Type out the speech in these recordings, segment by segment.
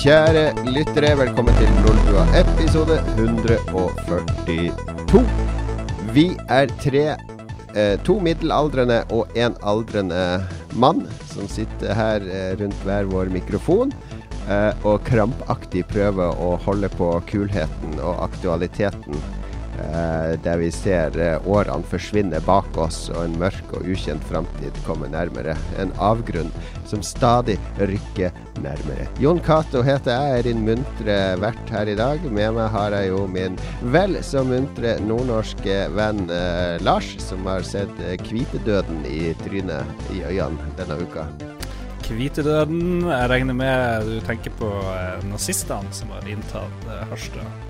Kjære lyttere, velkommen til Lolbua episode 142. Vi er tre eh, to middelaldrende og en aldrende mann som sitter her eh, rundt hver vår mikrofon eh, og krampaktig prøver å holde på kulheten og aktualiteten Eh, der vi ser eh, årene forsvinne bak oss og en mørk og ukjent framtid komme nærmere. En avgrunn som stadig rykker nærmere. Jon Cato heter jeg, er din muntre vert her i dag. Med meg har jeg jo min vel så muntre nordnorske venn eh, Lars, som har sett eh, hvitedøden i trynet i øynene denne uka. Hvitedøden. Jeg regner med du tenker på eh, nazistene som har inntatt eh, Harstad.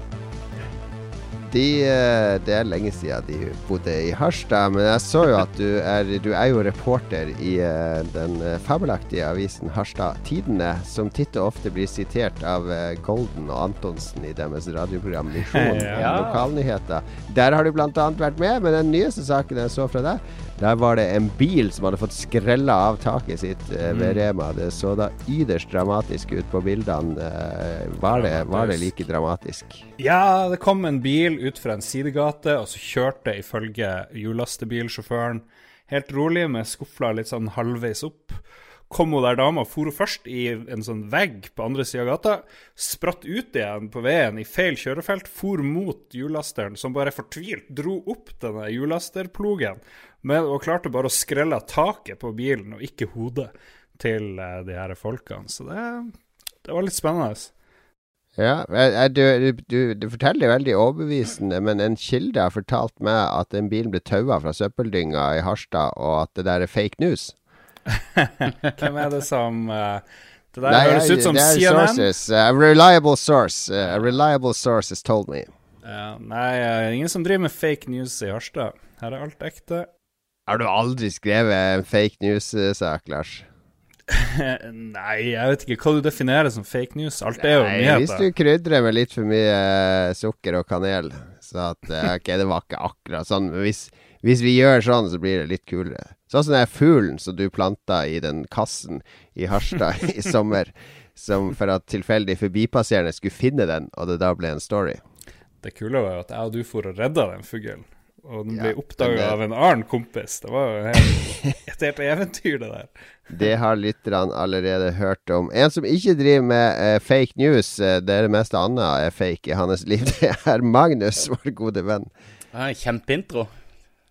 De, eh, det er lenge siden de bodde i Harstad, men jeg så jo at du er, du er jo reporter i eh, den eh, fabelaktige avisen Harstad Tidende, som titt og ofte blir sitert av Golden og Antonsen i deres radioprogram Misjon ja. lokalnyheter. Der har du bl.a. vært med, men den nyeste saken jeg så fra deg, der var det en bil som hadde fått skrella av taket sitt eh, ved mm. Rema. Det så da yderst dramatisk ut på bildene. Eh, var, det, var, det, like dramatisk? Ja, det kom en bil ut fra en sidegate, og så kjørte ifølge hjullastebilsjåføren helt rolig med skufla litt sånn halvveis opp kom hun der dama, for hun først i en sånn vegg på andre sida av gata, spratt ut igjen på veien i feil kjørefelt, for mot hjullasteren, som bare fortvilt dro opp denne hjullasterplogen, og klarte bare å skrelle taket på bilen, og ikke hodet til uh, de her folkene. Så det, det var litt spennende. Ja, du, du, du, forteller veldig overbevisende, men en kilde har fortalt meg at den bilen ble taua fra søppeldynga i Harstad, og at det der er fake news. Hvem er det som uh, Det der høres ut som CNN. Sources, a reliable source. A reliable source has told me. Uh, nei, uh, ingen som driver med fake news i Harstad. Her er alt ekte. Har du aldri skrevet en fake news-sak, Lars? Nei, jeg vet ikke hva du definerer som fake news. Alt er jo nyheter. Hvis du krydrer med litt for mye uh, sukker og kanel, så at uh, Ok, det var ikke akkurat sånn, men hvis, hvis vi gjør sånn, så blir det litt kulere. Sånn som den fuglen som du planta i den kassen i Harstad i sommer. Som for at tilfeldig forbipasserende skulle finne den, og det da ble en story. Det kule var jo at jeg og du for og redda den fuglen. Og den ble ja, oppdaga av en annen kompis. Det var jo helt, et helt eventyr, det der. Det har lytterne allerede hørt om. En som ikke driver med eh, fake news, uh, det er det meste annet er fake i hans liv, det er Magnus, vår gode venn. Ja, Kjempeintro.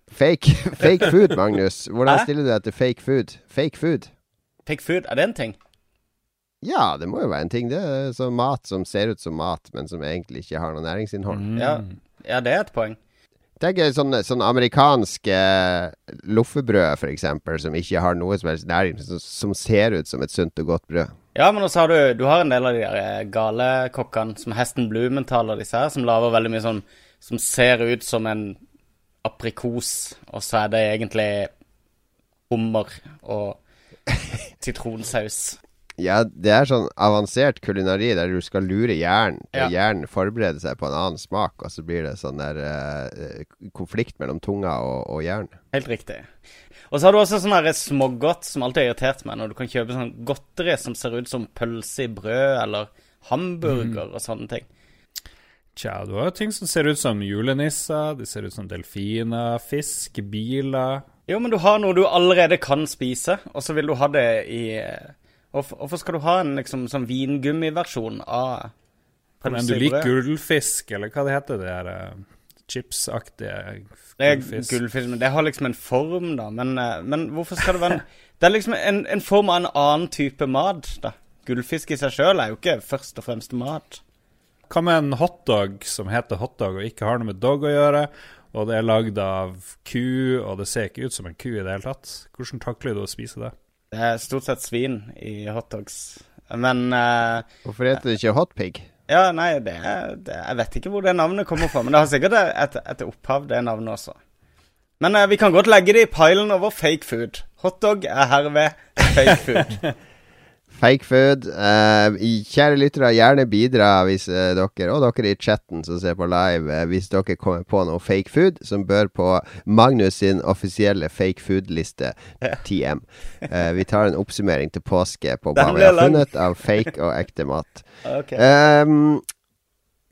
Fake, fake food, Magnus. Hvordan Hæ? stiller du deg til fake food? Fake food. Fake food, er det en ting? Ja, det må jo være en ting. Det er sånn mat som ser ut som mat, men som egentlig ikke har noe næringsinnhold. Mm. Ja. ja, det er et poeng. Tenk sånn, sånn amerikansk loffebrød, f.eks., som ikke har noe som helst næring, som, som, ser ut som et sunt og godt brød. Ja, men også har du Du har en del av de der gale kokkene, som Hesten Blumenthal og disse her, som lager veldig mye sånn som ser ut som en aprikos, og så er det egentlig hummer og sitronsaus. Ja, det er sånn avansert kulinari der du skal lure hjernen til ja. hjernen forbereder seg på en annen smak, og så blir det sånn der uh, konflikt mellom tunga og, og hjernen. Helt riktig. Og så har du også sånn smågodt som alltid har irritert meg, når du kan kjøpe sånn godteri som ser ut som pølse i brød, eller hamburger mm. og sånne ting. Tja, du har ting som ser ut som julenisser, de ser ut som delfiner, fisk, biler Jo, men du har noe du allerede kan spise, og så vil du ha det i Hvorfor skal du ha en liksom, sånn vingummiversjon av Men du liker gullfisk, eller hva det heter, det der uh, chipsaktige gullfisk? Det er gullfisk, men det har liksom en form, da. Men, uh, men hvorfor skal det være en Det er liksom en, en, form av en annen type mat, da. Gullfisk i seg sjøl er jo ikke først og fremst mat. Hva med en hotdog som heter hotdog og ikke har noe med dog å gjøre, og det er lagd av ku, og det ser ikke ut som en ku i det hele tatt? Hvordan takler du å spise det? Det er stort sett svin i hotdogs. Men uh, Hvorfor heter det ikke hotpig? Ja, nei, det, det, Jeg vet ikke hvor det navnet kommer fra, men det har sikkert et, et opphav, det navnet også. Men uh, vi kan godt legge det i pilen over fake food. Hotdog er herved fake food. Fake food. Uh, kjære lyttere, gjerne bidra hvis uh, dere, og dere i chatten som ser på live, uh, hvis dere kommer på noe fake food som bør på Magnus sin offisielle fake food-liste, TM. Vi tar en oppsummering til påske på hva vi har funnet av fake og ekte mat. Okay. Um,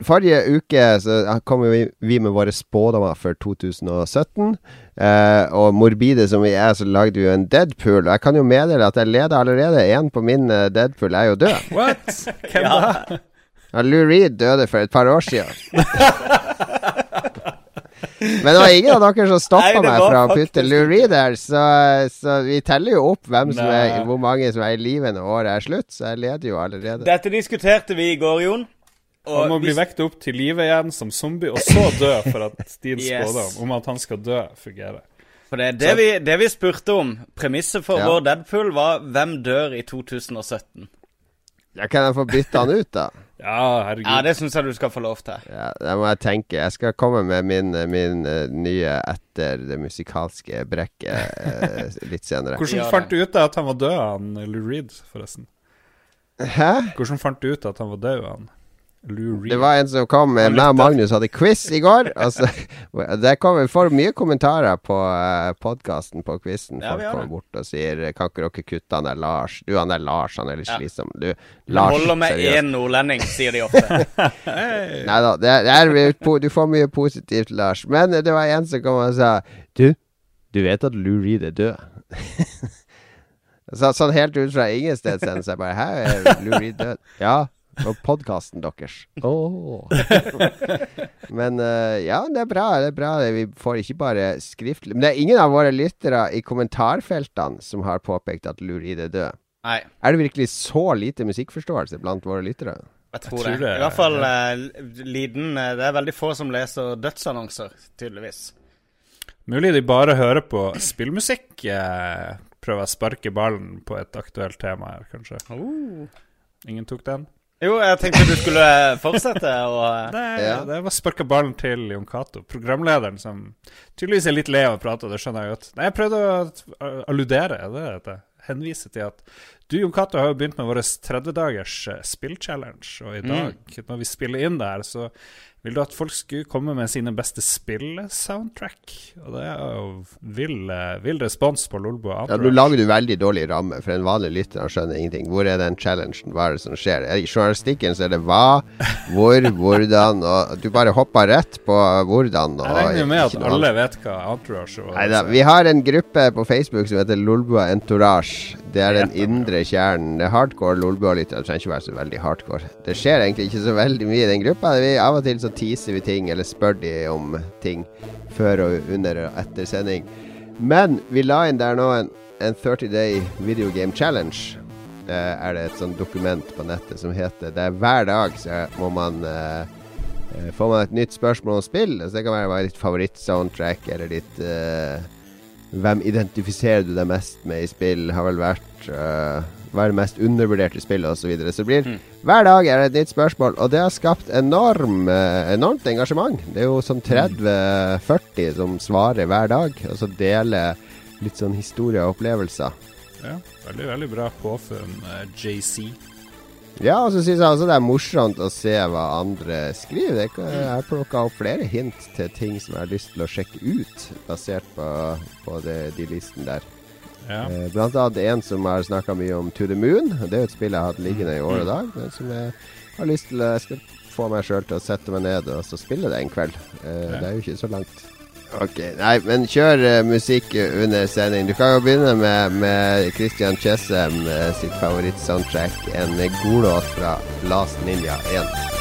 forrige uke så kom vi, vi med våre spådommer for 2017. Eh, og morbide som vi er, så lagde vi jo en Deadpool. Og jeg kan jo meddele at jeg leder allerede. En på min eh, Deadpool er jo død. What? Hvem da? Ja, Lou Reed døde for et par år siden. Men det var ingen av dere som stoppa meg fra å putte Lou Reed der, så, så vi teller jo opp hvem som er, hvor mange som er i live når året er slutt, så jeg leder jo allerede. Dette diskuterte vi i går, Jon. Og Han må bli hvis- vekket opp til live igjen som zombie, og så dø for at din Yes. spådom om at han skal dø, fungerer. For det, det, vi, det vi spurte om, premisset for Ja. vår Deadpool, var hvem dør i 2017? Ja, kan jeg få bytte han ut, da? Ja, herregud. Ja, det syns jeg du skal få lov til. Ja, det må jeg tenke. Jeg skal komme med min, min uh, nye etter det musikalske brekket uh, litt senere. Hvordan fant du ut at han var død, han Lou Reed, forresten? Hæ? Hvordan fant du ut at han var død, han? Det var en som kom med Meg og. Magnus hadde quiz i går. Altså, det kommer for mye kommentarer på uh, podkasten på quizen. Folk ja, kommer bort og sier Kan ikke dere kutte han der Lars? Du, han der Lars, han er litt slitsom. Du, Lars, Lars, holder med én nordlending, sier de ofte. Nei da, det, er- det er, du får mye positivt, Lars. Men det var en som kom og sa Du, du vet at Lou Reed er død? så, sånn helt ut fra ingensteds hen, så jeg bare Hæ, er Lou Reed død? Ja. Og podkasten deres. Åh. Men uh, ja, det er bra. Det er bra. Vi får ikke bare skriftlig Men det er ingen av våre lyttere i kommentarfeltene som har påpekt at Lurid er død. Nei, Er det virkelig så lite musikkforståelse blant våre lyttere? jeg tror, tror det. det, I hvert fall uh, liden eh, Det er veldig få som leser dødsannonser, tydeligvis. Mulig de bare hører på spillmusikk. Uh, prøver å sparke ballen på et aktuelt tema her, kanskje. Ingen tok den? Jo, jeg tenkte du skulle fortsette å Nei, Ja. det var sparka ballen til Jon Cato. Programlederen som tydeligvis er litt lei av å prate, og det skjønner jeg godt. Nei, jeg prøvde å alludere, er det dette? Henvise til at du, Jon Cato, har jo begynt med vår 30-dagers eh, spillchallenge, og i dag, når vi spiller inn der, så vil du at folk skulle komme med sine beste spill-soundtrack. Og det er jo vill, eh, vill respons på Lolbo. Ja, Nå lager du veldig dårlig ramme, for en vanlig lytter skjønner ingenting. Hvor er den challengen? Hva er det som skjer? I journalistikken så er det hva, hvor, hvordan, og du bare hopper rett på hvordan. Og Jeg regner med at alle vet hva Entourage er. Neida, vi har en gruppe på Facebook som heter Lolbua Entourage. Det er den indre kjernen. Det er hardcore Lolbua-lyttere. Trenger ikke være så veldig hardcore. Det skjer egentlig ikke så veldig mye i den gruppa. Vi, av og til så teaser vi ting, eller spør de om ting før og under og etter sending. Men vi la inn der nå en, en 30 Day Video Game Challenge. Eh, er det et sånt dokument på nettet som heter Det er hver dag så må man eh, eh, Får man et nytt spørsmål om spill. Så det kan være ditt favorittsoundtrack, eller ditt eh, Hvem identifiserer du deg mest med i spill? Har vel vært uh, Hva er det mest undervurderte spillet, osv. Så, videre. så det blir Mm. hver dag er det et nytt spørsmål, og det har skapt enorm, eh, enormt engasjement. Det er jo sånn 30-40 som svarer hver dag, og så deler litt sånn historie og opplevelser. Ja, veldig, veldig bra påfunn, eh, JC. Ja, og så syns jeg også det er morsomt å se hva andre skriver. Jeg har plukka opp flere hint til ting som jeg har lyst til å sjekke ut, basert på, på det, de listene der. Ja. Eh, Blant annet en som har snakka mye om To the Moon. Det er jo et spill jeg har hatt liggende i år og dag. Men som jeg har lyst til Jeg skal få meg sjøl til å sette meg ned og så spille det en kveld. Eh. Det er jo ikke så langt. Ok, Nei, men kjør uh, musikk under sending. Du kan jo begynne med, med Christian Chessem uh, sitt favorittsoundtrack. En god låt fra Last Ninja 1.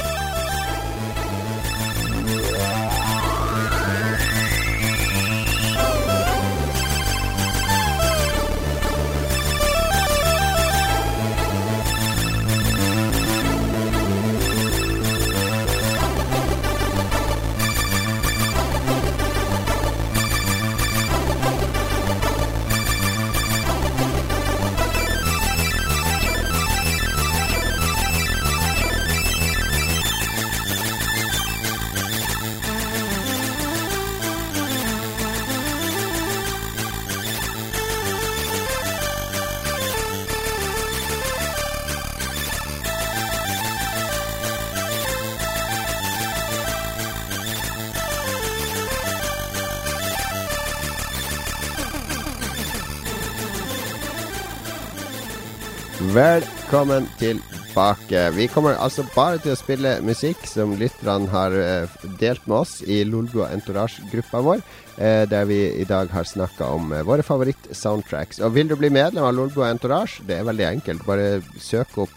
Velkommen tilbake. Vi kommer altså bare til å spille musikk som lytterne har eh, delt med oss i Lolbua Entourage-gruppa vår, eh, der vi i dag har snakka om eh, våre favoritt-soundtracks. Og vil du bli medlem av Lolbua Entourage? Det er veldig enkelt. Bare søk opp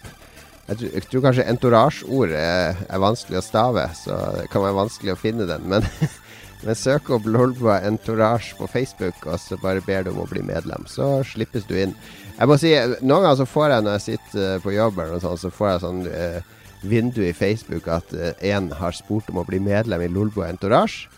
jeg tror, jeg tror kanskje entourage-ord er, er vanskelig å stave, så det kan være vanskelig å finne den. Men, men søk opp Lolbua Entourage på Facebook, og så bare ber du om å bli medlem. Så slippes du inn. Jeg må si, Noen ganger så får jeg når jeg sitter eh, på jobb, eller noe sånt, så får jeg sånn eh, vindu i Facebook at én eh, har spurt om å bli medlem i Lolbo Entourage.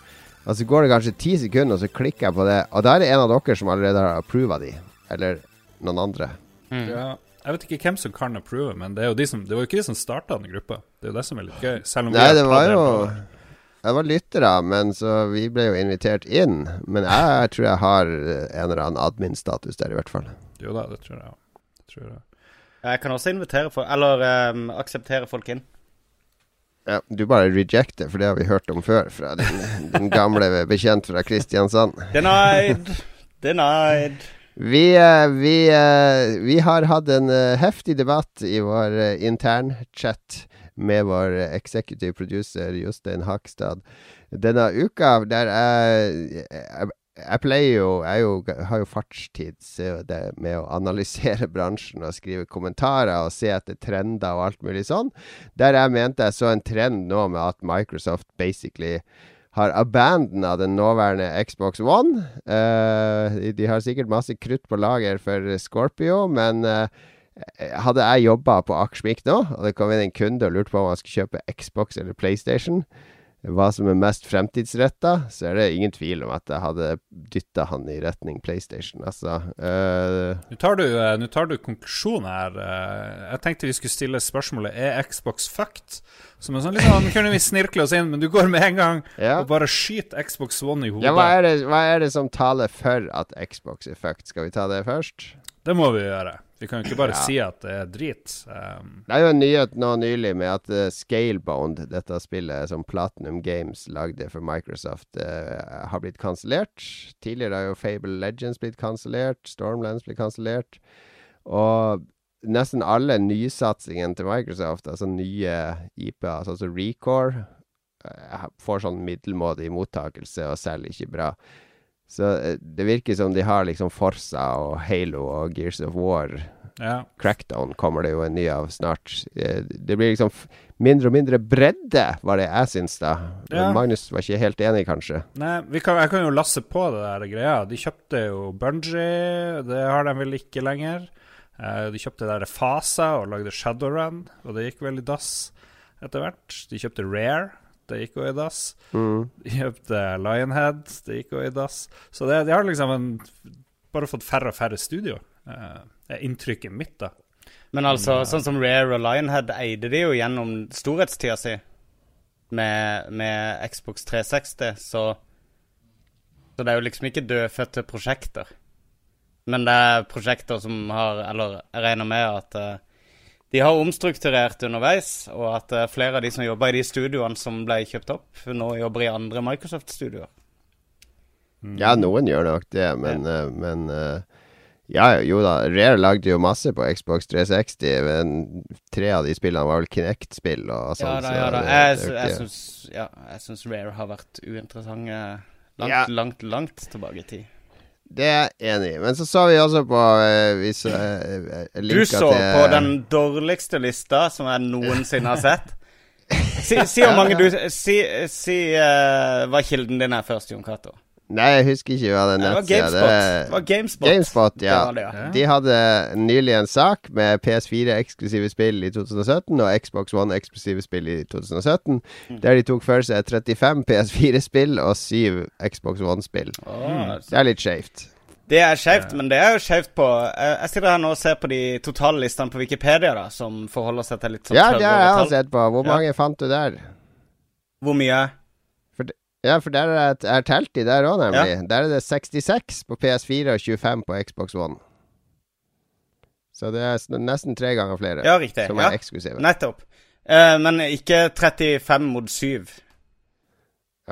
Og så går det kanskje ti sekunder, og så klikker jeg på det. Og da er det en av dere som allerede har approva de. Eller noen andre. Mm. Ja. Jeg vet ikke hvem som kan approve, men det, er jo de som, det var jo ikke de som starta den gruppa. Det er jo det som er litt gøy. Selv om Nei, det var jo Jeg var lyttere, men så vi ble jo invitert inn. Men jeg, jeg tror jeg har en eller annen admin-status der, i hvert fall. Jo da, det tror jeg òg. Jeg kan også invitere for, Eller um, akseptere folk inn. Ja, du bare rejecter, for det har vi hørt om før fra din, din gamle bekjent fra Kristiansand. Denied! Denied. Vi, eh, vi, eh, vi, har hatt en eh, heftig debatt i vår internchat med vår executive producer Jostein Hakstad denne uka, der jeg, jeg, jeg pleier jo Jeg jo, har jo fartstid med å analysere bransjen og skrive kommentarer og se etter trender og alt mulig sånn. Der jeg mente jeg så en trend nå med at Microsoft basically har abandona den nåværende Xbox One. Uh, de har sikkert masse krutt på lager for Scorpio, men uh, hadde jeg jobba på Akersmik nå, og det kom inn en kunde og lurte på om han skulle kjøpe Xbox eller PlayStation, hva som er mest fremtidsretta, så er det ingen tvil om at jeg hadde dytta han i retning PlayStation, altså. Uh, Nå tar, uh, tar, du konklusjonen her. Uh, jeg tenkte vi skulle stille spørsmålet Er Xbox fucked? Som en sånn sånn kunne vi snirkle oss inn, men du går med en gang ja. og bare skyter Xbox One i hodet. Ja, hva er, det, hva er det som taler for at Xbox er fucked? Skal vi ta det først? Det må vi gjøre. Vi kan jo ikke bare ja. si at det er drit. Um, det er jo en nyhet nå nylig med at uh, Scalebound, dette spillet som Platinum Games lagde for Microsoft, uh, har blitt kansellert. Tidligere har jo Fable Legends blitt kansellert, Stormlands blitt kansellert. Og nesten alle nysatsingene til Microsoft, altså nye IP-er, altså Recore, uh, får sånn middelmådig mottakelse og selger ikke bra. Så eh, det virker som de har liksom Forsa og Halo og Gears of War. Ja. Crackdown kommer det jo en ny av snart. Eh, det blir liksom mindre og mindre bredde, var det jeg syns, da. Ja. Magnus var ikke helt enig, kanskje? Nei, kan, jeg kan jo lasse på det der greia. De kjøpte jo Bungee, det har de vel ikke lenger. Eh, de kjøpte der Fasa og lagde Shadowrun, og det gikk vel i dass etter hvert. De kjøpte Rare det gikk jo i dass. Mm. Kjøpte Lionhead, det gikk jo i dass. Så det, de har liksom en, bare fått færre og færre studio, uh, er inntrykket mitt, da. Men altså, Men, uh, sånn som Rare og Lionhead eide de jo gjennom storhetstida si med, med Xbox 360, så Så det er jo liksom ikke dødfødte prosjekter. Men det er prosjekter som har Eller jeg regner med at uh, de har omstrukturert underveis, og at uh, flere av de som jobber i de studioene som ble kjøpt opp, nå jobber i andre Microsoft-studioer. Mm. Ja, noen gjør nok det, men, ja. uh, men uh, ja, jo da. Rare lagde jo masse på Xbox 360, men tre av de spillene var vel Kinect-spill og sånn. Ja da, ja da. Jeg, jeg, syns, ja, jeg syns Rare har vært uinteressante langt, ja. langt, langt tilbake i tid. Det er jeg enig i. Men så så vi også på uh, vi uh, Du så til, på den dårligste lista som jeg noensinne har sett. Si, si hvor mange du Si, si uh, hva kilden din er først, Jon Cato. Nei, jeg husker ikke hva den nettsida det var. Det var GameSpot. GameSpot ja. Det det, ja. De hadde nylig en sak med PS4-eksklusive spill i 2017 og Xbox One-eksklusive spill i 2017, mm. der de tok for seg 35 PS4-spill og 7 Xbox One-spill. Oh, det er litt skeivt. Det er skjevt, men det er jo skjevt på Jeg sitter her nå og ser på de totale listene på Wikipedia, da, som forholder seg til litt sånn Ja, det har jeg sett på. Hvor mange ja. fant du der? Hvor mye? Ja, for der er det telt i der òg, nemlig. Ja. Der er det 66 på PS4 og 25 på Xbox One. Så det er nesten tre ganger flere ja, riktig. som er ja. eksklusive. Nettopp. Uh, men ikke 35 mot 7.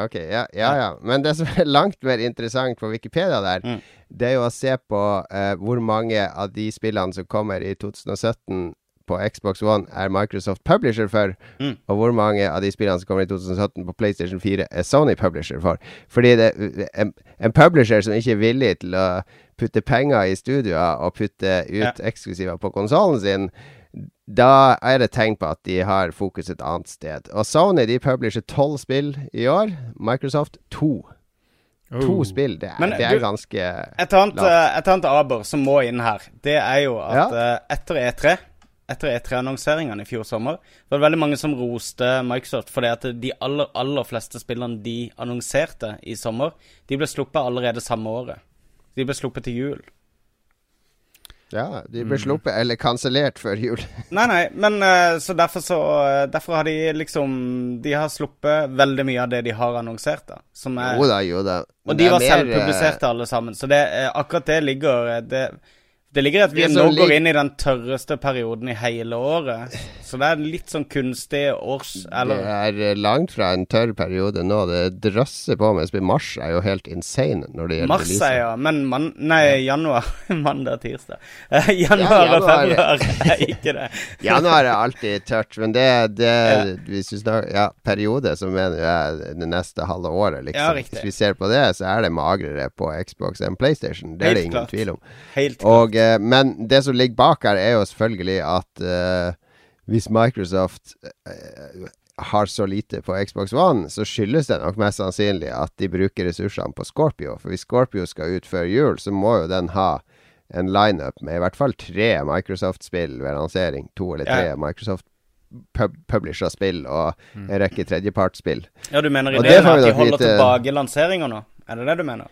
Ok, ja, ja, ja. Men det som er langt mer interessant på Wikipedia der, mm. det er jo å se på uh, hvor mange av de spillene som kommer i 2017 på Xbox One, er Microsoft publisher for, Mm. og hvor mange av de spillene som kommer i 2017 på PlayStation 4, er Sony publisher for. Fordi det, en, en publisher som ikke er villig til å putte penger i studioer og putte ut Ja. eksklusiver på konsollen sin, da er det tegn på at de har fokus et annet sted. Og Sony de publisher tolv spill i år. Microsoft to. To Oh. spill, det er, Men det er du- ganske Et annet, Lavt. eh, et annet aber som må inn her, det er jo at Ja. eh, etter E3 etter E3-annonseringene i fjor sommer, var det veldig mange som roste Microsoft fordi at de aller, aller fleste spillene de annonserte i sommer, de ble sluppet allerede samme året. De ble sluppet til jul. Ja, de ble sluppet eller kansellert før jul. Nei, nei, men eh, så derfor så eh, Derfor har de liksom De har sluppet veldig mye av det de har annonsert, da. Som er Jo da, jo da. Og de var mer, selvpubliserte alle sammen. Så det, eh, akkurat det ligger eh, Det, det ligger i at vi nå som går inn i den tørreste perioden i hele året. Så det er litt sånn kunstig års... Det er eh, langt fra en tørr periode nå. Det drøsser på Mens. Mars er jo helt insane når det gjelder mars, releaser. er ja. Men man, nei, januar. Mandag, tirsdag. Eh, januar Ja, og februar er ikke det. Januar er alltid tørt, men det, det Ja. Hvis du snakker Ja, periode, så mener jeg det neste halve året, liksom. Ja, riktig. hvis vi ser på det, så er det magrere på Xbox enn PlayStation. Det er det ingen klart. tvil om. Helt klart. Og, men det som ligger bak her, er jo selvfølgelig at eh, hvis Microsoft eh, har så lite på Xbox One, så skyldes det nok mest sannsynlig at de bruker ressursene på Scorpio. For hvis Scorpio skal ut før jul, så må jo den ha en lineup med i hvert fall tre Microsoft-spill ved lansering. To eller tre Ja. Microsoft pub publisha spill og en rekke tredjepartsspill. Ja, du mener ideen at de holder vite- tilbake lanseringa nå? Er det det du mener?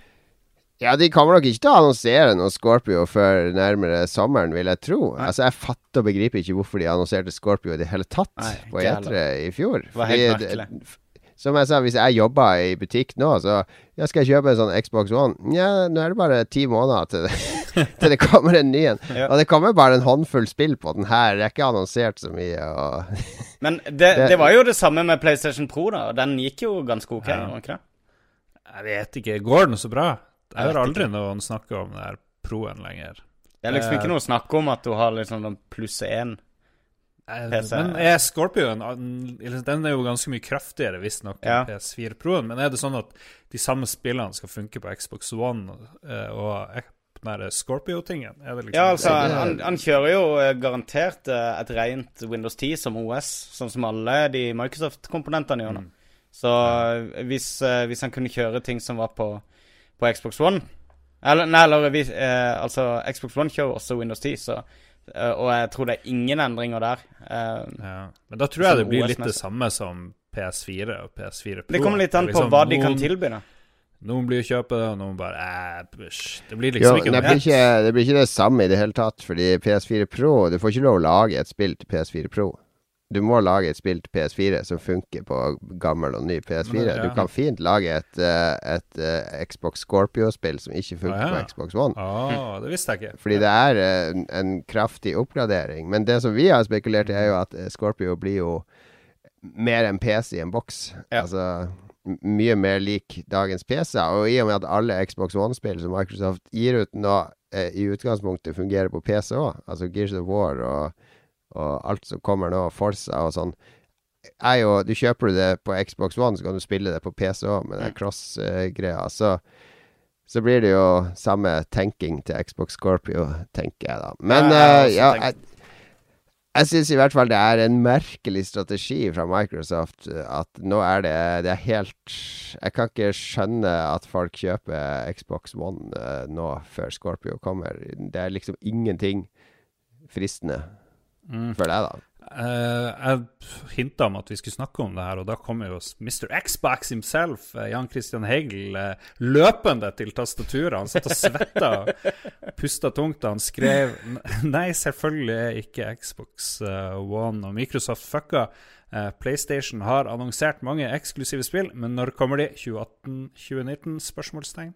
Ja, de kommer nok ikke til å annonsere noe Scorpio før nærmere sommeren, vil jeg tro. Nei. Altså, Jeg fatter og begriper ikke hvorfor de annonserte Scorpio i det hele tatt Nei, på ikke E3 i fjor. Det var helt merkelig. Som jeg sa, hvis jeg jobber i butikk nå, så jeg skal jeg kjøpe en sånn Xbox One. Nja, nå er det bare ti måneder til det, til det kommer en ny en. Ja. Og det kommer bare en håndfull spill på den her. Det er ikke annonsert så mye. Og Men det, Det- det var jo det samme med PlayStation Pro, da. Den gikk jo ganske ok, Ja. ikke? Jeg vet ikke. Går den så bra? Jeg hører aldri noen snakke om den her proen lenger. Det er liksom Eh, ikke noe å snakke om at du har liksom den pluss én. Eh, PC. Men er Scorpion Den er jo ganske mye kraftigere, visstnok, Ja. enn PS4 Proen. Men er det sånn at de samme spillene skal funke på Xbox One eh, og den Scorpio-tingen? Liksom Ja, altså, han, han kjører jo eh, garantert eh, et rent Windows 10 som OS, sånn som alle de Microsoft-komponentene gjør nå. Mm. Så eh, hvis, eh, hvis han kunne kjøre ting som var på, på Xbox One Eller, nei, eller vi, eh, altså, Xbox One kjører også Windows 10, så eh, Og jeg tror det er ingen endringer der. Eh, Ja. Men da tror jeg det blir litt det samme som PS4 og PS4 Pro. det kommer litt an på liksom hva de kan tilby, da. Noen blir å kjøpe det, og noen bare eh. Det blir jo, liksom ikke noe blir ikke, det blir ikke det samme i det hele tatt, fordi PS4 Pro Du får ikke lov å lage et spill til PS4 Pro. Du må lage et spill til PS4 som funker på gammel og ny PS4. Ja. Du kan fint lage et, eh, et eh, Xbox Scorpio-spill som ikke funker Ah, ja. på Xbox One. Ah, det visste jeg ikke. Fordi det er eh, en, en kraftig oppgradering. Men det som vi har spekulert i, er jo at Scorpio blir jo mer enn PC i en boks. Ja. Altså mye mer lik dagens PC. Og i og med at alle Xbox One-spill som Microsoft gir ut nå, eh, i utgangspunktet fungerer på PC òg, altså Gears of War og, og alt som kommer nå, Forza og sånn, er jo Du kjøper du det på Xbox One, så kan du spille det på PC òg, med den cross-greia. så så blir det jo samme tenking til Xbox Scorpio, tenker jeg da. Men Ja, jeg eh, ja, jeg, jeg syns i hvert fall det er en merkelig strategi fra Microsoft at nå er det Det er helt Jeg kan ikke skjønne at folk kjøper Xbox One eh, nå før Scorpio kommer. Det er liksom ingenting fristende, Mm. føler jeg, da. Uh, jeg hinta om at vi skulle snakke om det her, og da kom jo Mr. Xbox himself, eh, Jan Christian Hegel, eh, løpende til tastaturet. Han satt og svetta og pusta tungt da han skrev Nei, selvfølgelig er ikke Xbox eh, One og Microsoft fucka. Eh, PlayStation har annonsert mange eksklusive spill, men når kommer de? 2018-2019? Spørsmålstegn.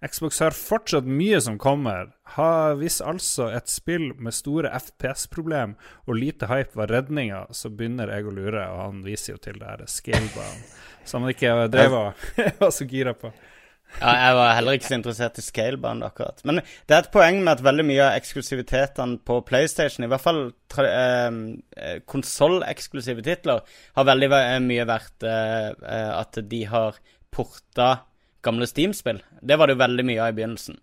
Xbox har fortsatt mye som kommer. Ha, hvis altså et spill med store FPS-problem og lite hype var redninga, så begynner jeg å lure, og han viser jo til det her Scalebound, som han ikke drev og var så gira på. Ja, jeg var heller ikke så interessert i Scalebound, akkurat. Men det er et poeng med at veldig mye av eksklusivitetene på PlayStation, i hvert fall eh, konsolleksklusive titler, har veldig mye vært eh, at de har porta gamle Steam-spill. Det var det jo veldig mye av i begynnelsen.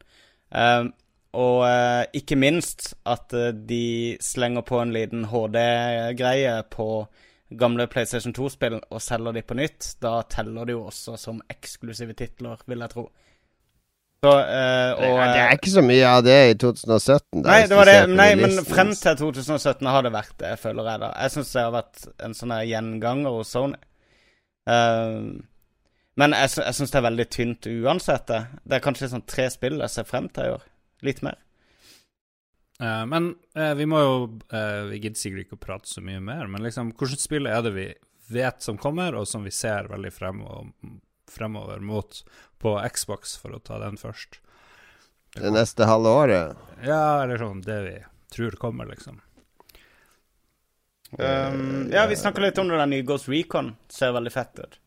Uh, og uh, ikke minst at uh, de slenger på en liten HD-greie på gamle PlayStation 2-spill og selger de på nytt, da teller det jo også som eksklusive titler, vil jeg tro. Så, og, det er ikke så mye av det i 2017. Da, nei, det var det, nei men frem til 2017 har det vært det, føler jeg. da. Jeg syns det har vært en sånn gjenganger hos Sony. Uh, men jeg, jeg syns det er veldig tynt uansett. Det Det er kanskje sånn tre spill jeg ser frem til i år. Litt mer. Uh, men uh, vi må jo uh, Vi gidder sikkert ikke å prate så mye mer, men liksom, hvilket spill er det vi vet som kommer, og som vi ser veldig fremover, fremover mot på Xbox, for å ta den først? Det, det neste halve året? Ja, eller sånn det vi tror kommer, liksom. Um, ja, vi snakka litt om det der nye Ghost Recon. Ser veldig fett ut.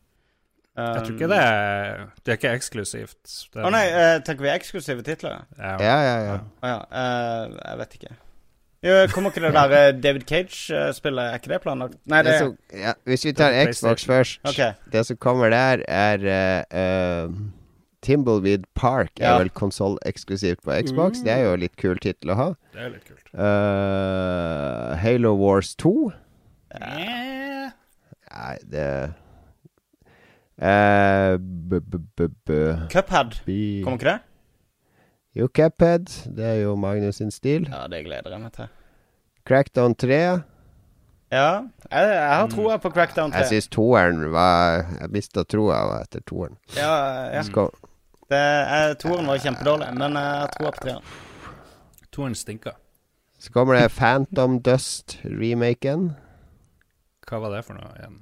Um, jeg tror ikke det er Det er ikke eksklusivt. Å oh, nei, uh, tenker vi eksklusive titler? Ja, ja, ja. ja. Oh, ja. Uh, jeg vet ikke. Jo, kommer ikke det der eh, David Cage-spillet? Er ikke det planlagt? Nei, det, det så, ja, Hvis vi tar Xbox først okay. Det som kommer der, er uh, Timbleweed Park er ja. vel konsolleksklusivt på Xbox. Mm. Det er jo litt kul tittel å ha. Det er litt kult. Uh, Halo Wars 2. Yeah. Nei, det Uh, Cuphead, kommer ikke det? Jo, Cuphead. Det er jo Magnus sin stil. Ja, det gleder jeg meg til. Crackdown 3. Ja, jeg, jeg har troa på Crackdown 3. Jeg syns toeren var Jeg mista troa etter toeren. Ja, ja. Skal... toeren var kjempedårlig, men jeg har troa på treeren. Toeren stinker. Så kommer det Phantom Dust-remaken. Hva var det for noe igjen?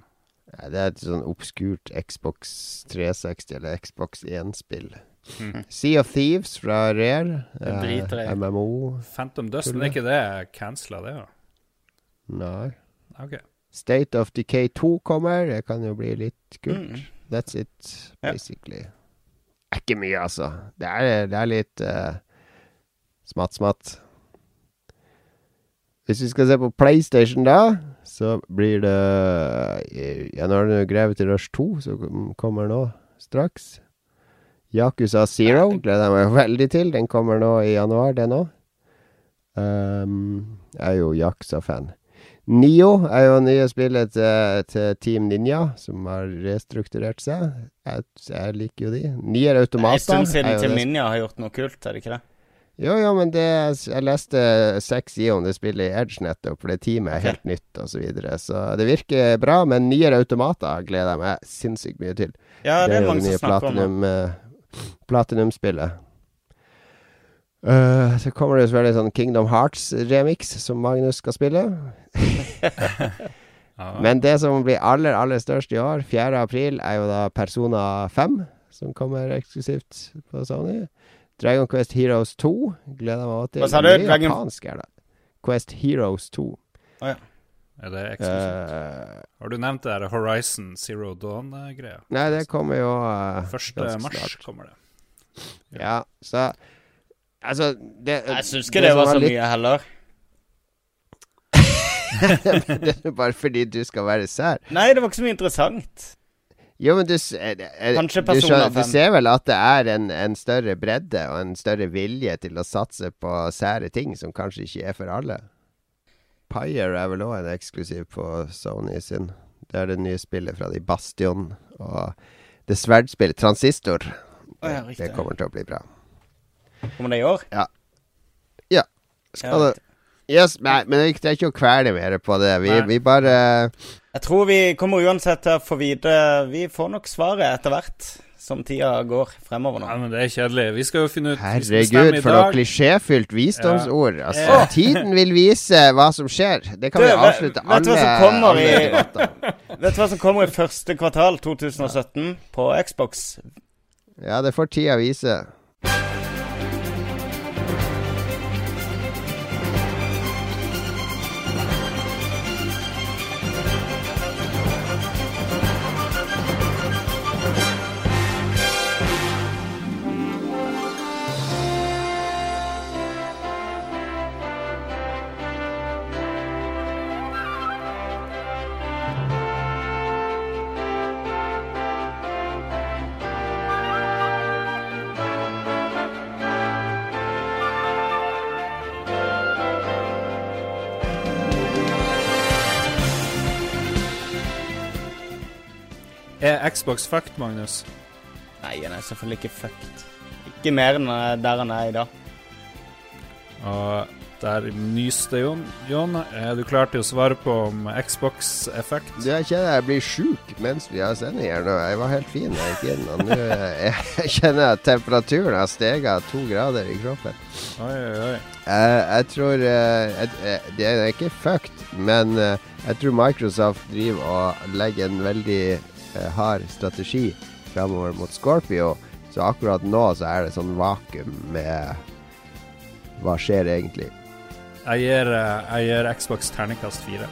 Det er et sånn obskurt Xbox 360 eller Xbox 1-spill. Mm. Sea of Thieves fra Rare. Eh, MMO. Phantom Dust, men er ikke det cancela, det? Ja? Nei. Okay. State of Decay 2 kommer. Det kan jo bli litt kult. Mm. That's it, basically. Ja. Er ikke mye, altså. Det er, det er litt uh, smatt, smatt. Hvis vi skal se på PlayStation, da, så blir det Ja, nå har du til Rush 2 som kommer nå straks. Yakuza Zero gleder jeg meg veldig til. Den kommer nå i januar, den òg. Um, jeg er jo Yakuza-fan. Nio er jo nye spillet til, til, Team Ninja, som har restrukturert seg. Jeg, jeg liker jo de. Nier Automata. En stund siden Team Ninja har gjort noe kult, er det ikke det? Jo, jo, men det Jeg leste i om det spillet i Edge nettopp, for det teamet er helt nytt, og så videre. Så det virker bra, men nyere automater gleder jeg meg sinnssykt mye til. Ja, det, det er, mange som snakker platinum, om det. Uh, Platinum-spillet. Uh, så kommer det selvfølgelig sånn Kingdom Hearts-remix som Magnus skal spille. Men det som blir aller, aller størst i år, 4. april, er jo da Persona 5, som kommer eksklusivt på Sony. Dragon Quest Heroes 2 gleder jeg meg til. Hva sa du? Dragon... Japansk er det. Quest Heroes 2. Oh, ja. Er det eksklusivt? Uh, Har du nevnt det der Horizon Zero Dawn-greia? Nei, det kommer jo uh, 1. mars snart. kommer det. Ja, ja så Altså det, Jeg syns ikke det, det var så litt... mye heller. det er bare fordi du skal være sær. Nei, det var ikke så mye interessant. Jo, men du, er, er, du, skjønner, du, ser vel at det er en, en, større bredde og en større vilje til å satse på sære ting som kanskje ikke er for alle? Pyre er vel òg en eksklusiv på Sony sin. Det er det nye spillet fra de Bastion og det sverdspillet Transistor. Oh, ja, det kommer til å bli bra. Kommer det i år? Ja. Ja. Skal det Yes, nei, men det trenger ikke å kvele mer på det. Vi, vi bare jeg tror vi kommer uansett til å få vite Vi får nok svaret etter hvert som tida går fremover nå. Ja, men Det er kjedelig. Vi skal jo finne ut Herregud, for noe klisjéfylt visdomsord. Ja. Altså, eh. Tiden vil vise hva som skjer. Det kan du, vi avslutte vet, alle, alle i. Vet du hva som kommer i første kvartal 2017 på Xbox? Ja, det får tida vise. Er Xbox fucked, Magnus? Nei, han er selvfølgelig ikke fucked. Ikke mer enn eh, der han er i dag. Og der nyste Jon. Jon, er du klar til å svare på om Xbox er fucked? Du, Jeg kjenner jeg blir sjuk mens vi har sending her nå. Jeg var helt fin da jeg gikk inn. Og nå eh, jeg kjenner jeg at temperaturen har steget to grader i kroppen. Oi, oi, oi. Eh, jeg tror eh, jeg, eh, Det er ikke fucked, men jeg tror Microsoft driver og legger en veldig eh, hard strategi framover mot Scorpio. Så akkurat nå så er det sånn vakuum med Hva skjer egentlig? Jeg gir, eh, jeg gir Xbox terningkast fire.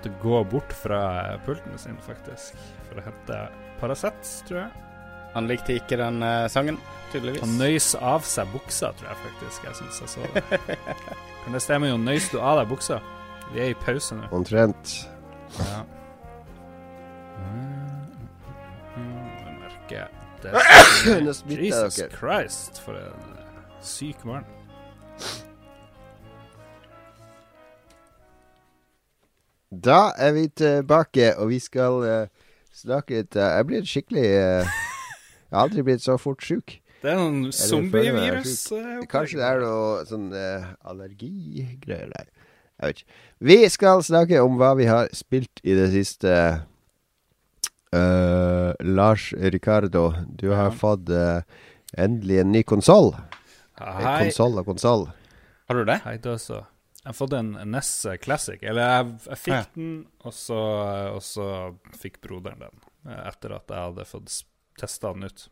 Måttet gå bort fra pulten sin, faktisk, for å hente Paracet, tror jeg. Han likte ikke den uh, sangen, tydeligvis. Han nøys av seg buksa, tror jeg faktisk. Jeg synes jeg så det. Kan det stemme, Jon? Nøys du av deg buksa? Vi er i pause nå. Omtrent. Ja. Jeg merker det. Jesus. Christ, for en eh, syk mann. Da er vi tilbake, og vi skal uh, snakke litt uh, Jeg blir skikkelig uh, Jeg har aldri blitt så fort sjuk. Det er noen zombievirus. eh, Kanskje det er noe sånn uh, allergigreier der. Jeg vet ikke. Vi skal snakke om hva vi har spilt i det siste. Eh, Lars Ricardo, du har Ja. fått eh, endelig en ny konsoll. Konsoll og konsoll. Har du det? Hei, du så. Jeg har fått en NES Classic. Eller jeg, jeg fikk Ja. den, og så, og så fikk broderen den. eh, Etter at jeg hadde fått testa den ut.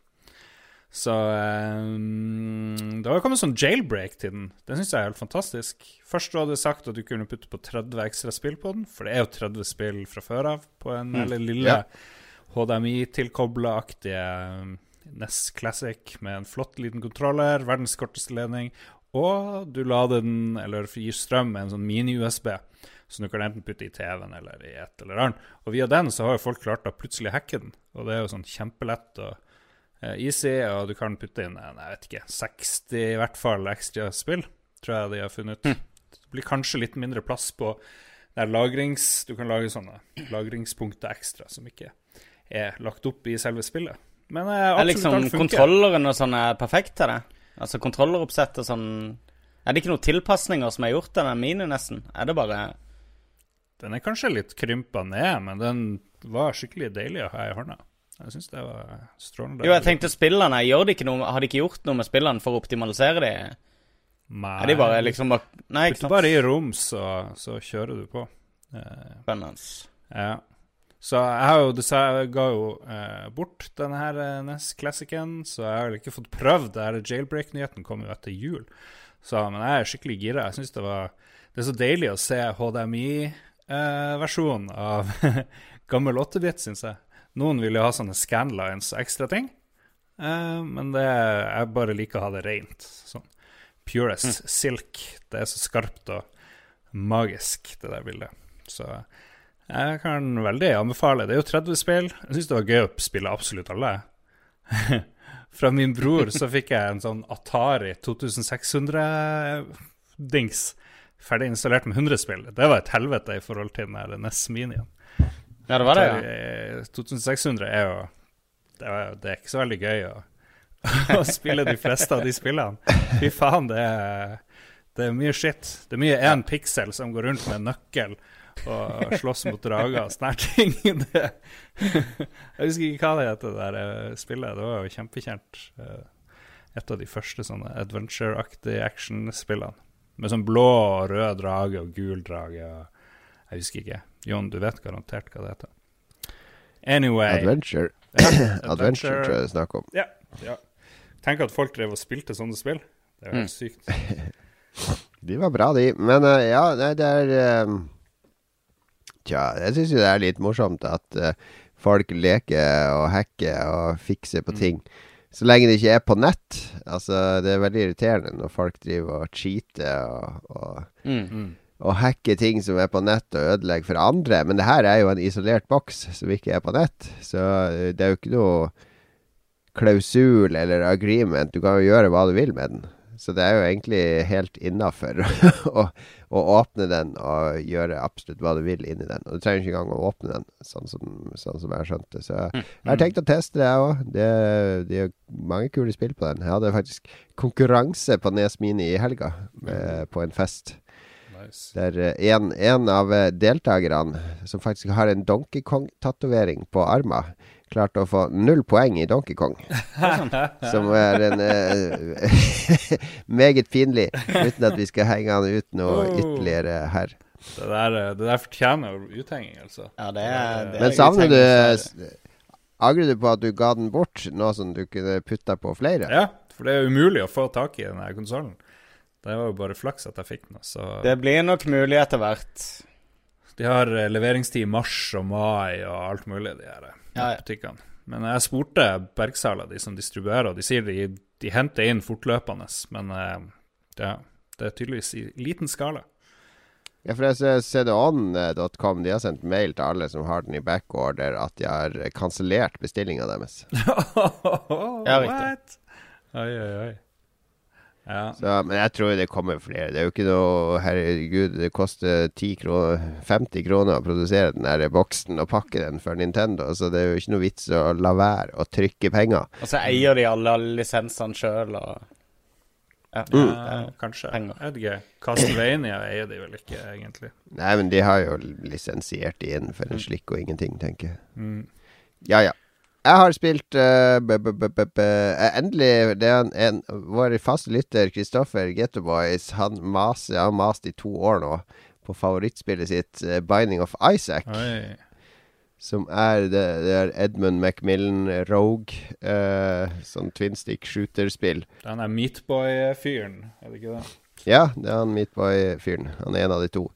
Så um, Det har kommet sånn jailbreak til den. Det syns jeg er helt fantastisk. Først hadde jeg sagt at du kunne putte på 30 ekstra spill på den, for det er jo 30 spill fra før av på en Mm. eller lille Ja. HDMI-tilkobla-aktige NES Classic med en flott liten kontroller, verdens korteste ledning, og du lader den, eller gir strøm med en sånn mini-USB, så du kan enten putte i TV-en eller i et eller annet. Og via den så har jo folk klart å plutselig hacke den, og det er jo sånn kjempelett og eh, easy, og du kan putte inn, en, jeg vet ikke, 60 i hvert fall ekstra spill, tror jeg de har funnet ut. Det blir kanskje litt mindre plass på der lagrings... Du kan lage sånne lagringspunkter ekstra som ikke er lagt opp i selve spillet. Men eh, Er absolutt liksom alt funker. kontrolleren og sånn er perfekt til det? Altså kontrolleroppsett og sånn Er det ikke noen tilpasninger som er gjort til den mini, nesten? Er det bare Den er kanskje litt krympa ned, men den var skikkelig deilig å ha i hånda. Jeg syns det var strålende. Jo, jeg tenkte spillene Gjør de ikke noe Har de ikke gjort noe med spillene for å optimalisere de? Nei, Er de bare liksom bare Nei, ikke sant. sant? bare i rom, så, så kjører du på. Eh, Spennende. ja. Så jeg har jo jeg ga jo eh, bort denne her eh, NES Classicen, så jeg har vel ikke fått prøvd det Jailbreak-nyheten kom jo etter jul. Så, men jeg er skikkelig gira. Jeg syns det var Det er så deilig å se HDMI-versjonen av gammel 8-bit, syns jeg. Noen vil jo ha sånne scanlines og ekstra ting, eh, men det, jeg bare liker å ha det rent. Sånn purest mm. silk. Det er så skarpt og magisk, det der bildet. Så jeg kan veldig anbefale. Det er jo 30 spill. Jeg syns det var gøy å spille absolutt alle. Fra min bror så fikk jeg en sånn Atari 2600-dings ferdig installert med 100 spill. Det var et helvete i forhold til den der NES Minien. Ja, det var det, ja. 2600 er jo det er, det er ikke så veldig gøy å, å spille de fleste av de spillene. Fy faen, det er, det er mye shit. Det er mye én piksel som går rundt med en nøkkel og slåss mot drager og sånne ting. Det, jeg husker ikke hva det heter, det der eh, spillet. Det var jo kjempekjent. Eh, Et av de første sånne adventure-aktige action-spillene. Med sånn blå og rød drage og gul drage. Og jeg husker ikke. Jon, du vet garantert hva det heter. Anyway. Adventure. Ja, Adventure tror jeg det er snakk om. Ja. ja. Tenk at folk drev og spilte sånne spill. Det er jo helt Mm. sykt. De var bra, de. Men uh, ja, nei, det er eh, Tja, jeg syns jo det er litt morsomt at uh, folk leker og hacker og fikser på Mm. ting. Så lenge det ikke er på nett. Altså, det er veldig irriterende når folk driver og cheater og, og Mm. Mm. og hacker ting som er på nett og ødelegger for andre. Men det her er jo en isolert boks som ikke er på nett. Så eh, det er jo ikke noe klausul eller agreement. Du kan jo gjøre hva du vil med den. Så det er jo egentlig helt innafor å, å, åpne den og gjøre absolutt hva du vil inni den. Og du trenger ikke engang å åpne den, sånn som, sånn som jeg har skjønt det. Så mm. jeg har tenkt å teste det, jeg òg. Det, det, er mange kule spill på den. Jeg hadde faktisk konkurranse på Nes Mini i helga, med, på en fest. Nice. Der en, en av deltakerne, som faktisk har en Donkey Kong-tatovering på armen klarte å få null poeng i Donkey Kong. som er en uh, meget pinlig, uten at vi skal henge han ut noe oh. ytterligere her. Det der, eh, det der fortjener uthenging, altså. Ja, det er, det er Men savner du Angrer du på at du ga den bort, nå som du kunne putta på flere? Ja, for det er umulig å få tak i denne konsollen. Det var jo bare flaks at jeg fikk den. Så. Det blir nok mulig etter hvert. De har eh, leveringstid i mars og mai og alt mulig, de her ja, butikkene. Men jeg spurte Bergsala, de som distribuerer, og de sier de, de henter inn fortløpende. Men uh, ja, det er tydeligvis i liten skala. Ja, for jeg ser cdon.com de har sendt mail til alle som har den i backorder, at de har kansellert bestillinga deres. ja, riktig. Oi, oi, oi. Ja. Så, men jeg tror det kommer flere. Det er jo ikke noe Herregud, det koster kroner, 50 kroner å produsere den der boksen og pakke den for Nintendo, så det er jo ikke noe vits å la være å trykke penger. Og så eier de alle lisensene sjøl og ja, mm. ja, kanskje. Jeg vet ikke. Castlevania eier de vel ikke, egentlig. Nei, men de har jo lisensiert de inn for en slikk og ingenting, tenker jeg. Mm. Ja, ja. Jeg har spilt uh, b -b -b Endelig det er en, en, Vår faste lytter Kristoffer Gettoboys Han maser har mast i to år nå på favorittspillet sitt, uh, Binding of Isaac. Oi. Som er det, det er Edmund Macmillan Rogue. Uh, sånn twin stick shooter-spill. Den er Meatboy-fyren, er det ikke det? Ja, det er han Meatboy-fyren. Han er en av de to.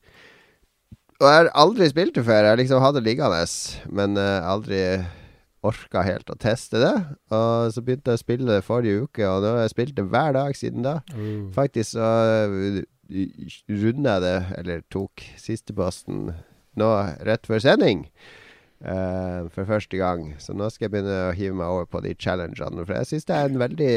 Og jeg har aldri spilt det før. Jeg liksom hadde liggende, men aldri orka helt å teste det. Og så begynte jeg å spille det forrige uke, og nå har jeg spilt det hver dag siden da. Mm. Faktisk så uh, runda jeg det, eller tok sisteposten nå rett før sending. Uh, for første gang. Så nå skal jeg begynne å hive meg over på de challengene. For jeg syns det er en veldig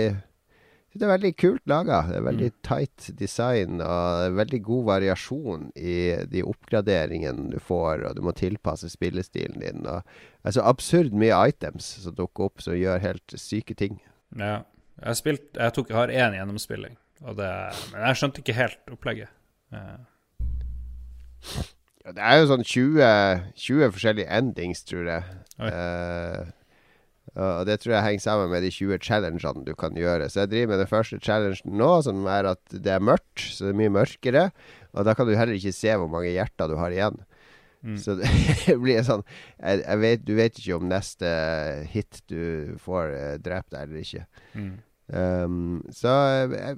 det er veldig kult laga. Det veldig mm. tight design og veldig god variasjon i de oppgraderingene du får, og du må tilpasse spillestilen din. Og, altså absurd mye items som dukker opp som gjør helt syke ting. Ja. Jeg, har spilt, jeg, tok, jeg har én gjennomspilling, det, men jeg skjønte ikke helt opplegget. Ja. Det er jo sånn 20, 20 forskjellige endings, tror jeg. Uh, og det tror jeg henger sammen med de 20 challengene du kan gjøre. Så jeg driver med den første challengen nå, som er at det er mørkt, så det er mye mørkere. Og da kan du heller ikke se hvor mange hjerter du har igjen. Mm. Så det blir sånn jeg, jeg vet, Du vet ikke om neste hit du får uh, drept deg eller ikke. Mm. Um, så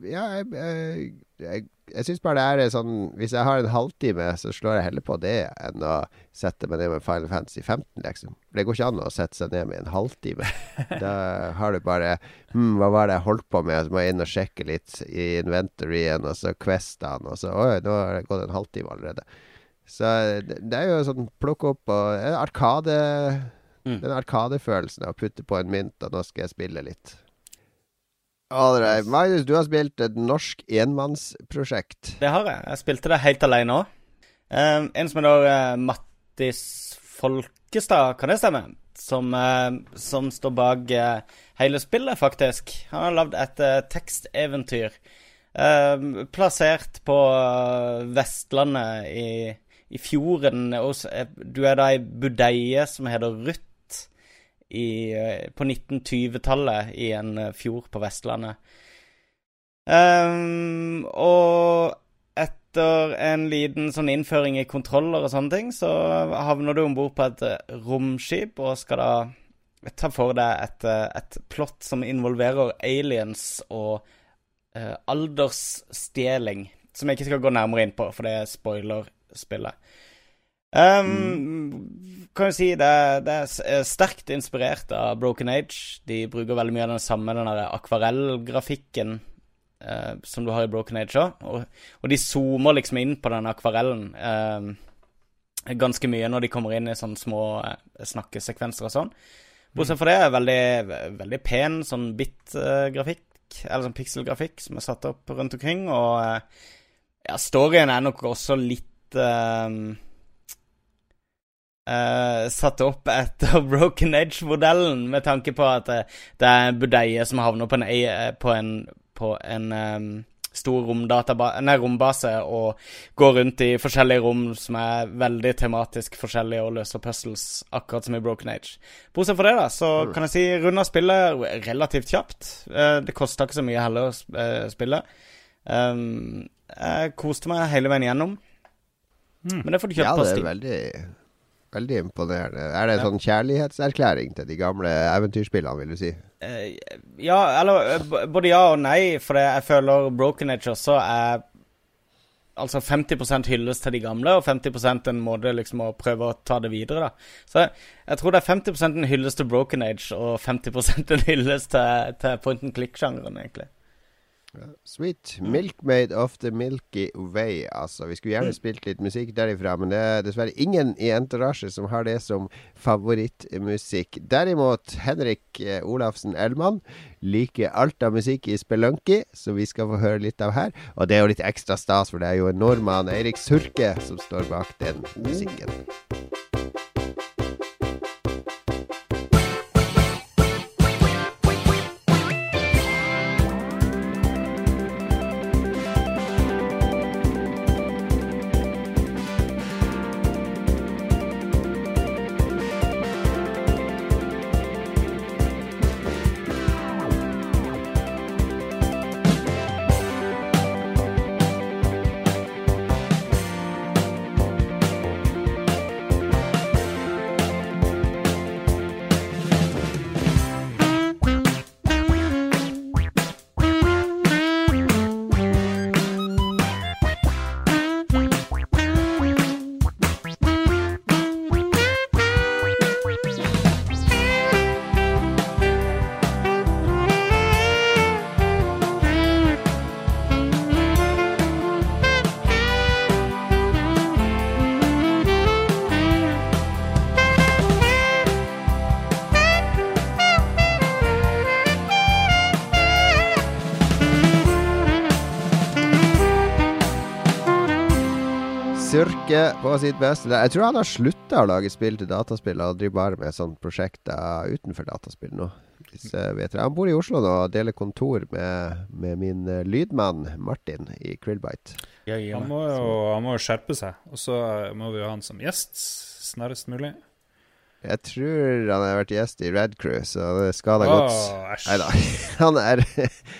ja, jeg, jeg, jeg, jeg syns bare det er sånn Hvis jeg har en halvtime, så slår jeg heller på det enn å sette meg ned med Final Fantasy 15, liksom. For det går ikke an å sette seg ned med en halvtime. da har du bare Hm, hva var det jeg holdt på med? Så må jeg inn og sjekke litt i inventoryen, og så questene, og så Oi, nå har det gått en halvtime allerede. Så det, det er jo sånn plukke opp og Arkade mm. Den arkadefølelsen av å putte på en mynt, og nå skal jeg spille litt. Alright. Magnus, du har spilt et norsk enmannsprosjekt. Det har jeg. Jeg spilte det helt alene òg. Um, en som heter uh, Mattis Folkestad, kan det stemme? Som, uh, som står bak uh, hele spillet, faktisk. Han har lagd et teksteventyr plassert på Vestlandet i, i fjorden. Du er da ei budeie som heter Ruth i, eh, på 1920-tallet i en eh, fjord på Vestlandet. Um, og etter en liten sånn innføring i kontroller og sånne ting, så havner du om bord på et eh, romskip og skal da ta for deg et, et plott som involverer aliens og uh, aldersstjeling. Som jeg ikke skal gå nærmere inn på, for det spoiler spillet. Um, mm. Kan jo si det, det, er sterkt inspirert av Broken Age. De bruker veldig mye av den samme den akvarellgrafikken uh, som du har i Broken Age òg. Og, og, de zoomer liksom inn på den akvarellen eh, ganske mye når de kommer inn i sånne små eh, snakkesekvenser og sånn. Bortsett fra det er veldig, veldig pen sånn bit-grafikk, eller sånn pikselgrafikk, som er satt opp rundt omkring. Og eh, ja, storyen er nok også litt uh, uh, satt opp etter Broken Edge-modellen, med tanke på at det, det er en budeie som havner på en, på en, på en um, stor nei, rombase og går rundt i forskjellige rom som er veldig tematisk forskjellige og løser puzzles, akkurat som i Broken Age. Bortsett fra det, da, så kan jeg si runda spillet relativt kjapt. Uh, det kosta ikke så mye heller å spille. Um, jeg koste meg hele veien gjennom. Mm. Men det får du kjøpt på Steam. Ja, det er veldig, veldig imponerende. Er det en sånn kjærlighetserklæring til de gamle eventyrspillene, vil du si? Uh, ja, eller eh, både ja og nei, for jeg føler Broken Age også er Altså 50% hylles til de gamle, og 50 en måte liksom å prøve å ta det videre. da. Så jeg, jeg tror det er 50 en hylles til Broken Age, og 50 en hylles til, til point and click-sjangeren, egentlig. Sweet. Milkmaid of the Milky Way, altså. Vi skulle gjerne mm. spilt litt musikk derifra, men det er dessverre ingen i Entourage som har det som favorittmusikk. Derimot, Henrik eh, Olafsen Elman liker alt av musikk i Spelunky, som vi skal få høre litt av her. Og det er jo litt ekstra stas, for det er jo en nordmann, Eirik Surke, som står bak den musikken. Surke på sitt beste. Jeg tror han har slutta å lage spill til dataspill og driver bare med sånne prosjekter utenfor dataspill nå. Han bor i Oslo nå og deler kontor med, med min uh, lydmann Martin i Krillbite. Ja. Han, må jo, han må jo skjerpe seg, og så må vi jo ha han som gjest snarest mulig. Jeg tror han har vært gjest i Red Crew, så det skal da oh, godt. Nei da. Han er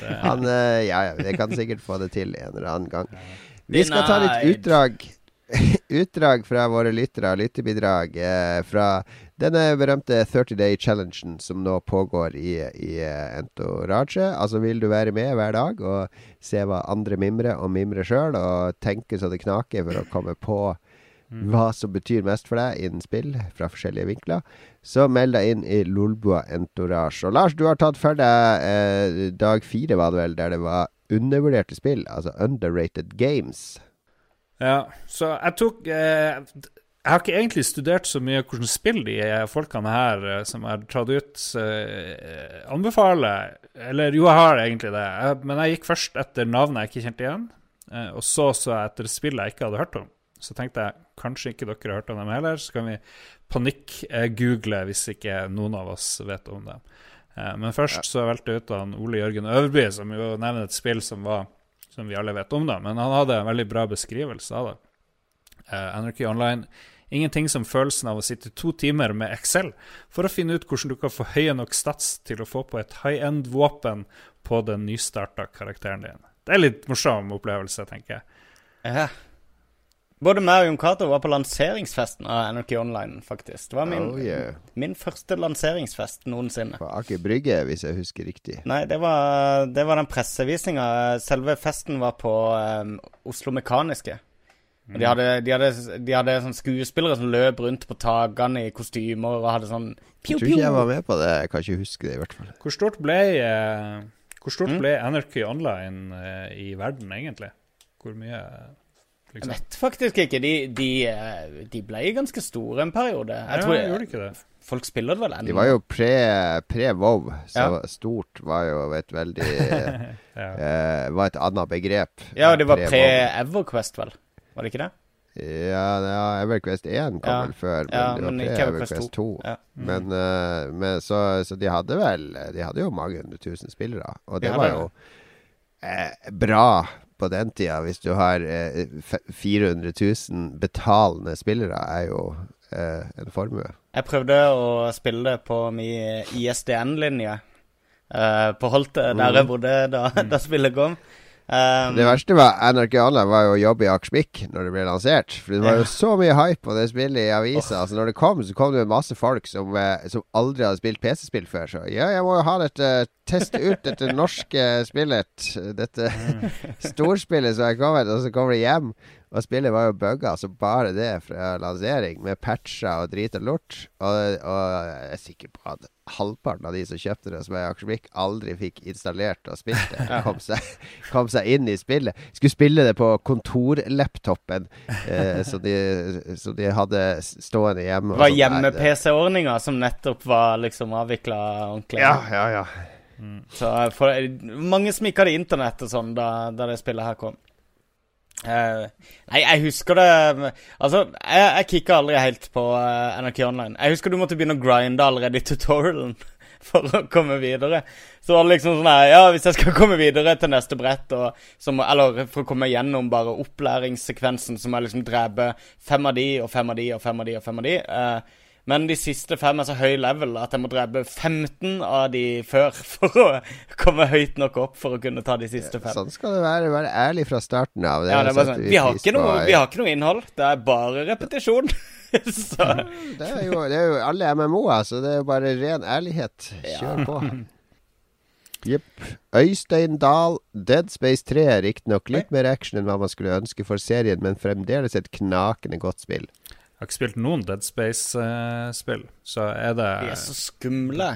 han, uh, Ja, ja, vi kan sikkert få det til en eller annen gang. Vi skal ta litt utdrag utdrag fra våre lyttere, lyttebidrag, eh, fra denne berømte 30 Day Challengen som nå pågår i, i uh, Entourage. Altså vil du være med hver dag og se hva andre mimrer og mimrer sjøl, og tenke så det knaker for å komme på mm. hva som betyr mest for deg innen spill, fra forskjellige vinkler, så meld deg inn i Lolbua Entourage. Og Lars, du har tatt for deg eh, dag fire, var det vel, der det var undervurderte spill, altså underrated games. Ja, så jeg tok eh, Jeg har ikke egentlig studert så mye hvordan spill de folkene her eh, som har tatt ut, eh, anbefaler. Eller jo, jeg har egentlig det. Jeg, men jeg gikk først etter navnet jeg ikke kjente igjen. Eh, og så så jeg etter spill jeg ikke hadde hørt om. Så tenkte jeg kanskje ikke dere har hørt om dem heller. Så kan vi panikk-google hvis ikke noen av oss vet om dem. Eh, men først så valgte jeg ut han Ole Jørgen Øverby, som jo nevner et spill som var som vi alle vet om, da. Men han hadde en veldig bra beskrivelse av det. Uh, Anarchy Online. Ingenting som følelsen av å sitte to timer med Excel for å finne ut hvordan du kan få høye nok stats til å få på et high end-våpen på den nystarta karakteren din. Det er litt morsom opplevelse, tenker jeg. Ja. Både meg og Jon Cato var på lanseringsfesten av Anarchy Online, faktisk. Det var min, oh, yeah. min første lanseringsfest noensinne. På Aker Brygge, hvis jeg husker riktig. Nei, det var, det var den pressevisninga. Selve festen var på um, Oslo Mekaniske. Mm. De hadde, de hadde, de hadde sånn skuespillere som løp rundt på takene i kostymer og hadde sånn pjo, Jeg tror ikke jeg var med på det. Jeg kan ikke huske det, i hvert fall. Hvor stort ble, uh, Hvor stort Mm. ble Anarchy Online uh, i verden, egentlig? Hvor mye Jeg liksom? vet faktisk ikke. De, de, eh, de ble ganske store en periode. Jeg ja, tror gjorde ikke det? Folk spiller det vel ennå. De var jo pre- pre-Wow, så Ja. stort var jo et veldig Ja. eh, Var et annet begrep. Ja, og det var pre-Everquest, pre-Everquest, vel? Var det ikke det? Ja, ja Everquest 1 kom Ja. vel før, men Ja, det var ikke pre-Everquest 2. 2. Ja. Men, uh, men så, så de hadde vel De hadde jo mange hundre tusen spillere. Og det de var jo eh, bra på den tida. Hvis du har eh, 400 000 betalende spillere, er jo eh, en formue. Jeg prøvde å spille det på min ISDN-linje eh, på Holte, der jeg bodde da, da spillet kom. Um, Det verste var NRK Online var jo å jobbe i Akersmik når det ble lansert. For det var jo Ja. så mye hype på det spillet i avisa. Så når det kom, så kom det jo masse folk som, eh, som aldri hadde spilt PC-spill før. Så ja, jeg må jo ha dette teste ut dette norske spillet. Dette storspillet som er kommet. Og så kommer det hjem, og spillet var jo bugga så bare det fra lansering. Med patcher og drit og lort. Og, og jeg er sikker på at halvparten av de som kjøpte det, som er i Akersvik, aldri fikk installert og spilt det. Kom seg, kom seg inn i spillet. Skulle spille det på kontorlaptopen eh, som de, som de hadde stående hjemme. det var sånn. Hjemme-PC-ordninga som nettopp var liksom avvikla ordentlig. Ja, ja, ja. Så for, mange som ikke hadde internett og sånn da, da det spillet her kom. Eh, nei, jeg husker det Altså, jeg, jeg kicka aldri helt på uh, NRK Online. Jeg husker du måtte begynne å grinde allerede i tutorialen for å komme videre. Så var det liksom sånn her Ja, hvis jeg skal komme videre til neste brett, og, må, eller for å komme gjennom bare opplæringssekvensen, så må jeg liksom drepe fem av de og fem av de og fem av de og fem av de. Eh, men de siste fem er så høy level at jeg må drepe 15 av de før for å komme høyt nok opp for å kunne ta de siste fem. Sånn skal det være. Være ærlig fra starten av. Ja, sånn, vi, har noe, vi har ikke noe innhold, det er bare repetisjon. så Det er jo, det er jo alle MMO-er, så det er jo bare ren ærlighet. Kjør på. Jepp. Øystein Dahl, Dead Space 3 er riktignok litt mer action enn hva man skulle ønske for serien, men fremdeles et knakende godt spill. Jeg har ikke spilt noen Dead Space-spill, så er det de er så skumle.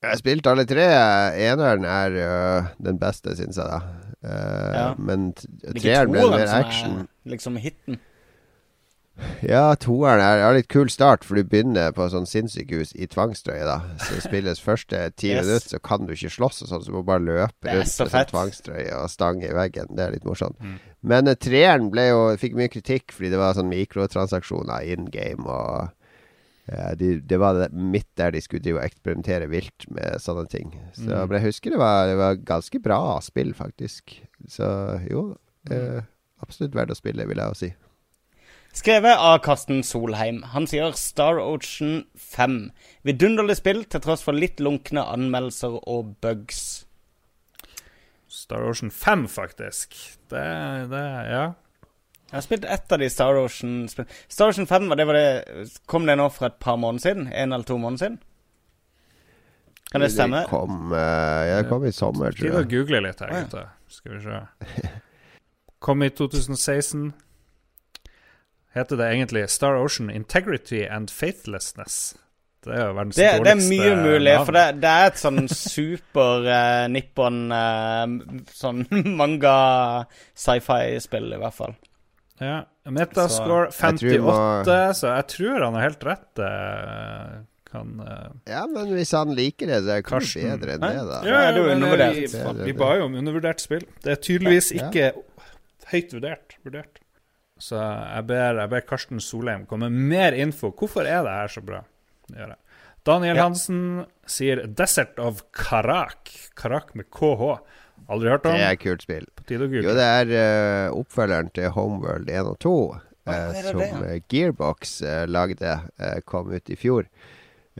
Jeg har spilt alle tre. Eneren er uh, den beste, syns jeg, da. Uh, Ja. Men er treeren ble mer action. er liksom hiten. Ja, toeren er, er litt kul start, for du begynner på sånn sinnssykehus i tvangstrøye, da. Så spilles første ti Yes. minutter, så kan du ikke slåss og sånn, så du må bare løpe rundt med sånn tvangstrøye og stange i veggen. Det er litt morsomt. Mm. Men uh, treeren ble jo fikk mye kritikk fordi det var sånn mikrotransaksjoner in game og uh, de, Det var det, midt der de skulle drive og eksperimentere vilt med sånne ting. Så, Mm. Men jeg husker det var, det var ganske bra spill, faktisk. Så jo, uh, absolutt verdt å spille, vil jeg jo si. Skrevet av Karsten Solheim. Han sier Star Ocean 5. Vidunderlig spill til tross for litt lunkne anmeldelser og bugs. Star Ocean 5, faktisk. Det, det Ja. Jeg har spilt ett av de Star Ocean spil... Star Ocean 5, det var det, kom det nå for et par måneder siden? En eller to måneder siden? Kan det stemme? kom, eh, ja, kom i sommer, tror jeg. Vi må google litt her, gutter. Skal vi se. Kom i 2016. Heter det egentlig Star Ocean Integrity and Faithlessness? Det er jo verdens Det, det er mye mulig, navn. for det, det er et sånn super uh, nippon uh, Sånn manga sci-fi-spill, i hvert fall. Ja. Metascore Jeg tror 58, må- så jeg tror han har helt rett. Uh, kan Ja, men hvis han liker det, så er det kanskje bedre enn det, da. Ja, det er jo undervurdert. Vi, Det vi ba jo om undervurdert spill. Det er tydeligvis Ja. ikke høyt vurdert. vurdert. Så jeg ber, jeg ber Karsten Solheim komme med mer info. Hvorfor er det her så bra? Gjør jeg. Daniel Ja. Hansen sier 'Desert of Karak'. Karak med KH. Aldri hørt om. Det er et kult spill. På tide å Jo, det er uh, oppfølgeren til Homeworld 1 og 2, uh, er som det, ja? eh, Gearbox uh, lagde. eh, kom ut i fjor.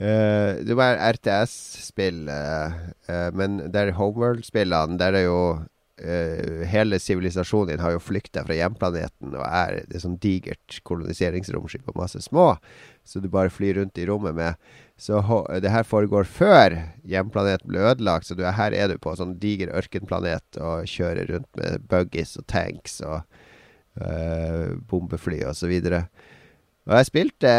Eh, det var RTS-spill, eh, eh, men der Homeworld-spillene Der er jo eh, Hele sivilisasjonen din har jo flykta fra hjemplaneten og er er sånn digert koloniseringsromskip og masse små, så du bare flyr rundt i rommet med. Så det her foregår før hjemplaneten ble ødelagt, så er, her er du på en sånn diger ørkenplanet og kjører rundt med buggies og tanks og uh, bombefly og så. Og jeg spilte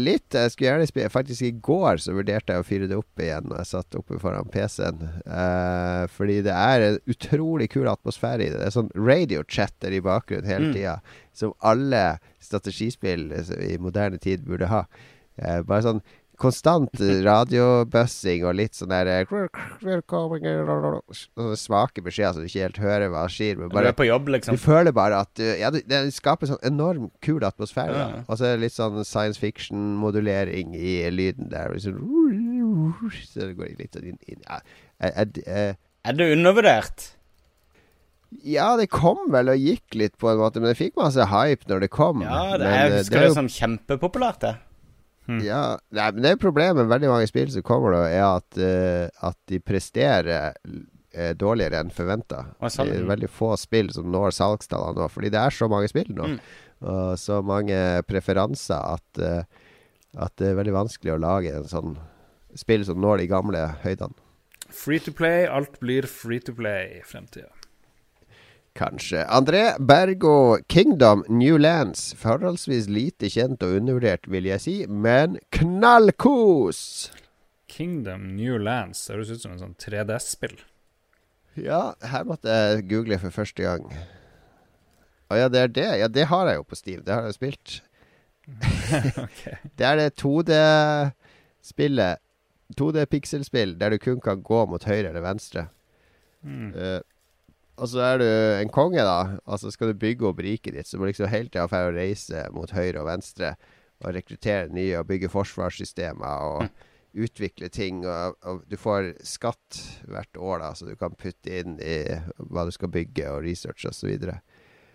litt. Jeg skulle gjerne spille Faktisk i går så vurderte jeg å fyre det opp igjen når jeg satt oppe foran PC-en. Eh, fordi det er en utrolig kul atmosfære i det. Det er sånn radiochatter i bakgrunnen hele Mm. tida. Som alle strategispill i moderne tid burde ha. Eh, bare sånn konstant radiobussing og litt sånn der eh, Sånne svake beskjeder så du ikke helt hører hva skjer. Men Du er på jobb, du liksom. føler bare at du, ja, det, det skaper sånn enorm kul atmosfære. Ja, ja. Og så er det litt sånn science fiction-modulering i lyden der. Så, så det går litt sånn inn, inn ja. er, jeg- Er det undervurdert? ja, det kom vel og gikk litt, på en måte. Men det fikk masse hype når det kom. Ja, det men, er, jo, det det som kjempepopulært, det. Ja, nei, men det er problemet med veldig mange spill som kommer, da, er at, uh, at de presterer eh, dårligere enn forventa. Det er veldig få spill som når salgstallene nå, fordi det er så mange spill nå. Mm. Og så mange preferanser at, uh, at det er veldig vanskelig å lage en sånn spill som når de gamle høydene. Free to play. Alt blir free to play i fremtida. Kanskje. André Bergo, Kingdom New Lands. Forholdsvis lite kjent og undervurdert, vil jeg si, men knallkos! Kingdom New Lands høres ut som en sånn 3DS-spill. Ja, her måtte jeg google for første gang. Å ja, det er det. Ja, det har jeg jo på Steam. Det har jeg spilt. Ok. Det er det 2D-spillet. 2D-pikselspill der du kun kan gå mot høyre eller venstre. Mm. Eh, og så er du en konge, da. Og så skal du bygge opp riket ditt. Så må du liksom hele tida å reise mot høyre og venstre. Og rekruttere nye og bygge forsvarssystemer og utvikle ting. Og, og du får skatt hvert år, da, så du kan putte inn i hva du skal bygge, og research osv.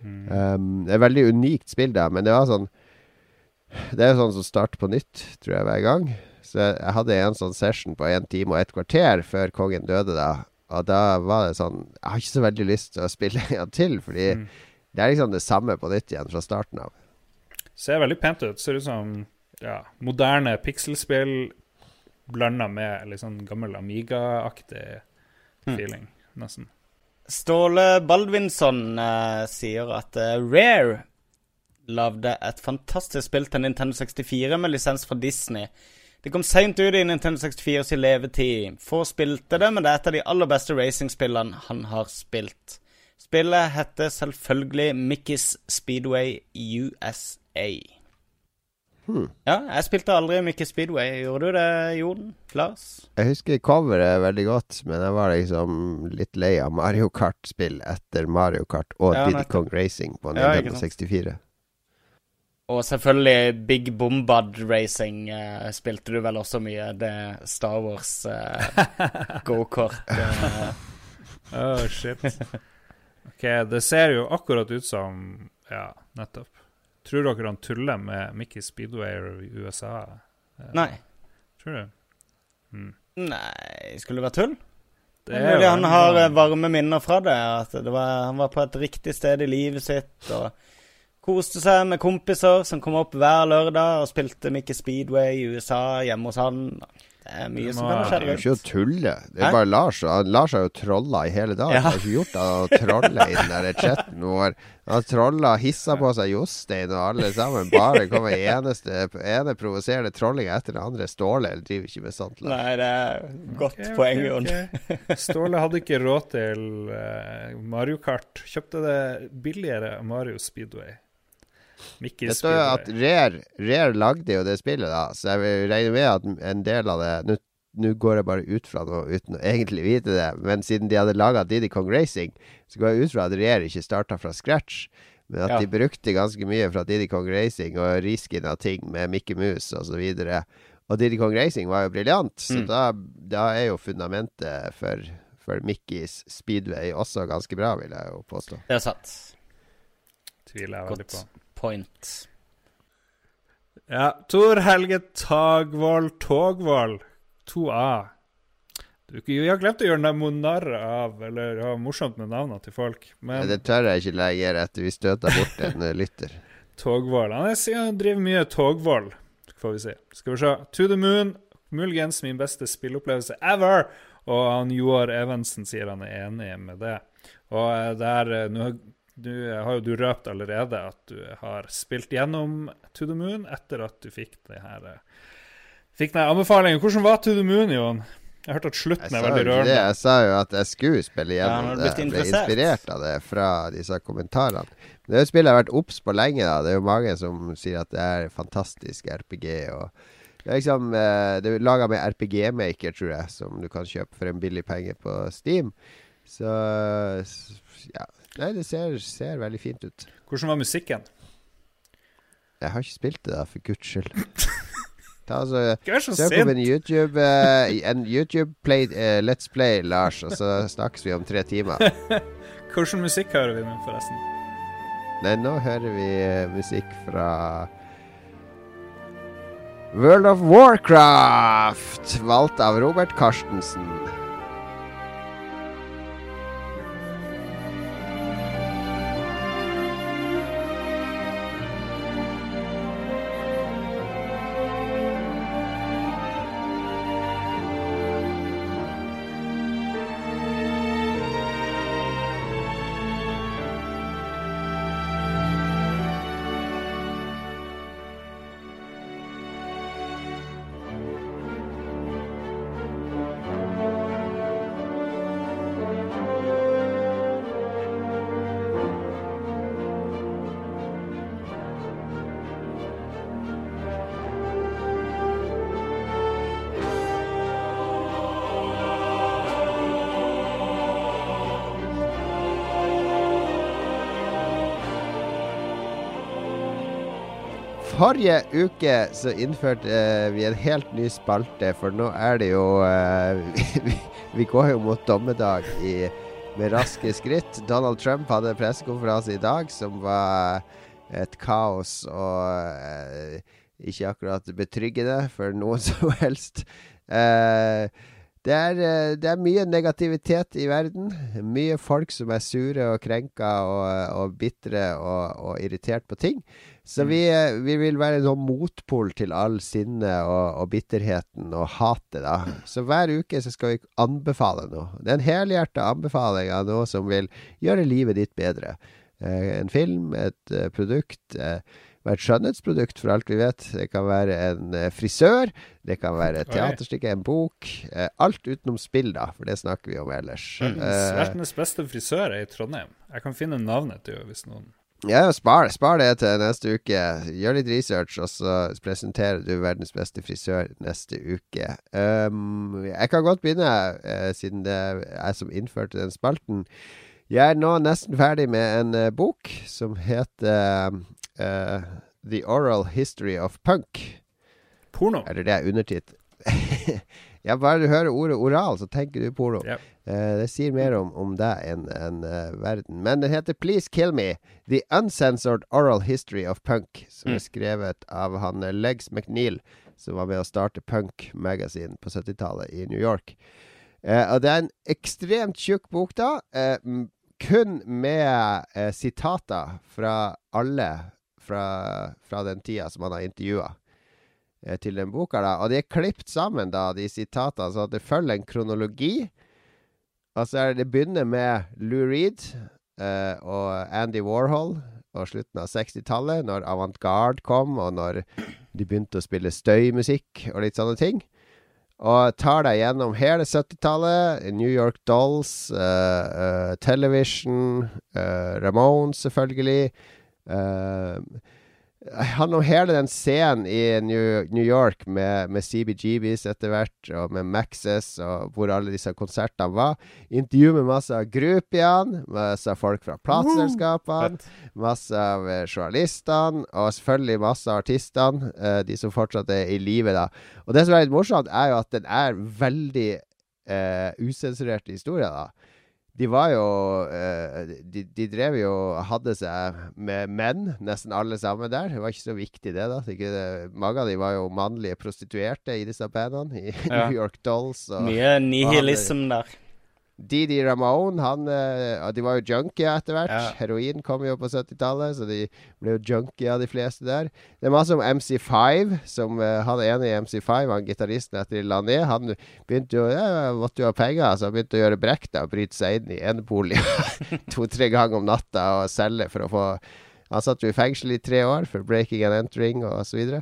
Mm. Um, det er et veldig unikt spill, da, men det var sånn Det er jo sånn som starter på nytt, tror jeg, hver gang. Så jeg, hadde en sånn session på en time og et kvarter før kongen døde, da. Og da var det sånn Jeg har ikke så veldig lyst til å spille en gang til, fordi Mm. det er liksom det samme på nytt igjen fra starten av. Ser veldig pent ut. Ser ut som ja, moderne pikselspill blanda med litt sånn gammel Amiga-aktig Mm. feeling, nesten. Ståle Baldvinsson eh, sier at eh, Rare lagde et fantastisk spill til Nintendo 64 med lisens fra Disney. Det kom seint ut i Nintendo 64 sin levetid. Få spilte det, men det er et av de aller beste racingspillene han har spilt. Spillet heter selvfølgelig Mickey's Speedway USA. Hmm. Ja, jeg spilte aldri Mickey Speedway. Gjorde du det, Jon? Lars? Jeg husker coveret veldig godt, men jeg var liksom litt lei av Mario Kart-spill etter Mario Kart og Ja, Diddy. Kong Racing på Ja, Nintendo sant. 64. Og selvfølgelig Big Bombad Racing eh, spilte du vel også mye. Det Star Wars eh, gokart. eh. Oh, shit. Ok, det ser jo akkurat ut som Ja, nettopp. Tror dere han tuller med Mickey Speedway i USA? Eh, Nei. Tror du? Mm. Nei, skulle det være tull? Det er mulig han har eh, varme minner fra det. At det var, han var på et riktig sted i livet sitt og koste seg med kompiser som kom opp hver lørdag og spilte Mickey Speedway i USA hjemme hos han. Det er mye som kan ha Det er jo ikke å tulle. Det Hæ? er bare Lars. Lars har jo trolla i hele dag. Ja. Han har ikke gjort det å trolle i den der chatten vår. Han trolla, hissa på seg Jostein og alle sammen. Bare kommer eneste ene provoserende trollinga etter den andre. Ståle driver ikke med sånt. Lars. Nei, det er godt okay, poeng, Jon. okay. Ståle hadde ikke råd til eh, Mario Kart. Kjøpte det billigere Mario Speedway. Det står at Rare, Rare lagde jo det spillet, da, så jeg vil regne med at en del av det Nå, går jeg bare ut fra noe uten å egentlig vite det, men siden de hadde laga Diddy Kong Racing, så går jeg ut fra at Rare ikke starta fra scratch. Men at Ja. de brukte ganske mye fra Diddy Kong Racing og reskinna ting med Mickey Mouse osv. Og Diddy Kong Racing var jo briljant, så Mm. da, da er jo fundamentet for, for Mickey's Speedway også ganske bra, vil jeg jo påstå. Det er sant. Tviler jeg veldig på. Point. Ja, Tor Helge Tagvold Togvold. 2A. Du, vi har glemt å gjøre narr av, eller ha morsomt med navnene til folk. Men Det tør jeg ikke lenger etter vi støter bort en eh, lytter. Togvold Han, er, han driver mye togvold, får vi si. Skal vi se. To the Moon. Muligens min beste spillopplevelse ever. Og han Joar Evensen sier han er enig med det. Og eh, der eh, Nå Du har jo du røpt allerede at du har spilt gjennom To the Moon etter at du fikk det her eh, Fikk den anbefalingen. Hvordan var To the Moon, Jon? Jeg har hørt at slutten er veldig rørende. Det. Jeg sa jo at jeg skulle spille gjennom ja, det. Jeg ble inspirert av det fra disse kommentarene. Men Det er jo spillet jeg har vært obs på lenge. da Det er jo mange som sier at det er fantastisk RPG. Og det er liksom eh, Det er laga med RPG Maker, tror jeg, som du kan kjøpe for en billig penge på Steam. Så ja. Nei, det ser, ser veldig fint ut. Hvordan var musikken? Jeg har ikke spilt det, da, for guds skyld. Ta altså Søk opp en YouTube uh, En YouTube play, uh, Let's Play, Lars, og så snakkes vi om tre timer. Hvordan musikk hører vi nå, forresten? Nei, nå hører vi uh, musikk fra World of Warcraft, valgt av Robert Karstensen. Forrige uke så innførte eh, vi en helt ny spalte, for nå er det jo eh, vi, vi går jo mot dommedag i, med raske skritt. Donald Trump hadde pressekonferanse i dag som var et kaos og eh, ikke akkurat betryggende for noen som helst. Eh, det er, eh, det er mye negativitet i verden. Mye folk som er sure og krenka og, og bitre og, og irritert på ting. Så vi, eh, vi vil være en sånn motpol til all sinne og, og bitterheten og hatet, da. Så hver uke så skal vi anbefale noe. Det er en helhjerta anbefaling av noe som vil gjøre livet ditt bedre. Eh, en film, et eh, produkt. Eh, et skjønnhetsprodukt, for alt vi vet. Det kan være en frisør, det kan være et teaterstykke, en bok. Alt utenom spill, da, for det snakker vi om ellers. Mm. Verdens beste frisør er i Trondheim. Jeg kan finne navnet til henne hvis noen Ja, spar, spar det til neste uke. Gjør litt research, og så presenterer du verdens beste frisør neste uke. Um, jeg kan godt begynne, uh, siden det er jeg som innførte den spalten. Jeg er nå nesten ferdig med en uh, bok som heter uh, The Oral History of Punk. Porno. Eller det er undertittel. ja, bare du hører ordet oral, så tenker du porno. Yep. Uh, det sier mer om, om deg enn en, uh, verden. Men den heter Please Kill Me. The Uncensored Oral History of Punk. Som Mm. er skrevet av han eh, Legs McNeil, som var med å starte Punk Magazine på 70-tallet i New York. Uh, og det er en ekstremt tjukk bok, da. Eh, kun med eh, sitater fra alle fra, fra den tida som han har intervjua eh, til den boka. da Og de er klippet sammen, da, de sitatene, så det følger en kronologi. Altså er det, det begynner med Lou Reed eh, og Andy Warhol og slutten av 60-tallet, når avantgarde kom, og når de begynte å spille støymusikk og litt sånne ting. Og tar deg gjennom hele 70-tallet. New York Dolls, uh, uh, Television, uh, Ramones selvfølgelig. Uh, handler om hele den scenen i New, New York med, med CBGBs etter hvert, og med Maxes, og hvor alle disse konsertene var. Intervju med masse av groupiene, masse av folk fra plateselskapene, masse av eh, journalistene, og selvfølgelig masse av artistene, eh, de som fortsatt er i live, da. Og det som er litt morsomt, er jo at den er veldig eh, usensurert historie, da. De var jo eh, de, de drev jo hadde seg med menn, nesten alle sammen der. Det var ikke så viktig, det, da. Ikke det, mange av de var jo mannlige prostituerte i disse bandene. I Ja. New York Dolls og Mye nihilism der. Didi Ramone, han uh, De var jo junkie etter hvert. Ja. Heroin kom jo på 70-tallet, så de ble jo junkie av de fleste der. Det er masse om MC5, som uh, han ene i MC5, han gitaristen etter de la ned, han begynte jo ja, måtte jo ha penger, så han begynte å gjøre brekk da, bryte seg inn i eneboliger to-tre ganger om natta og selge for å få han satt jo i fengsel i tre år for breaking and entering og så videre.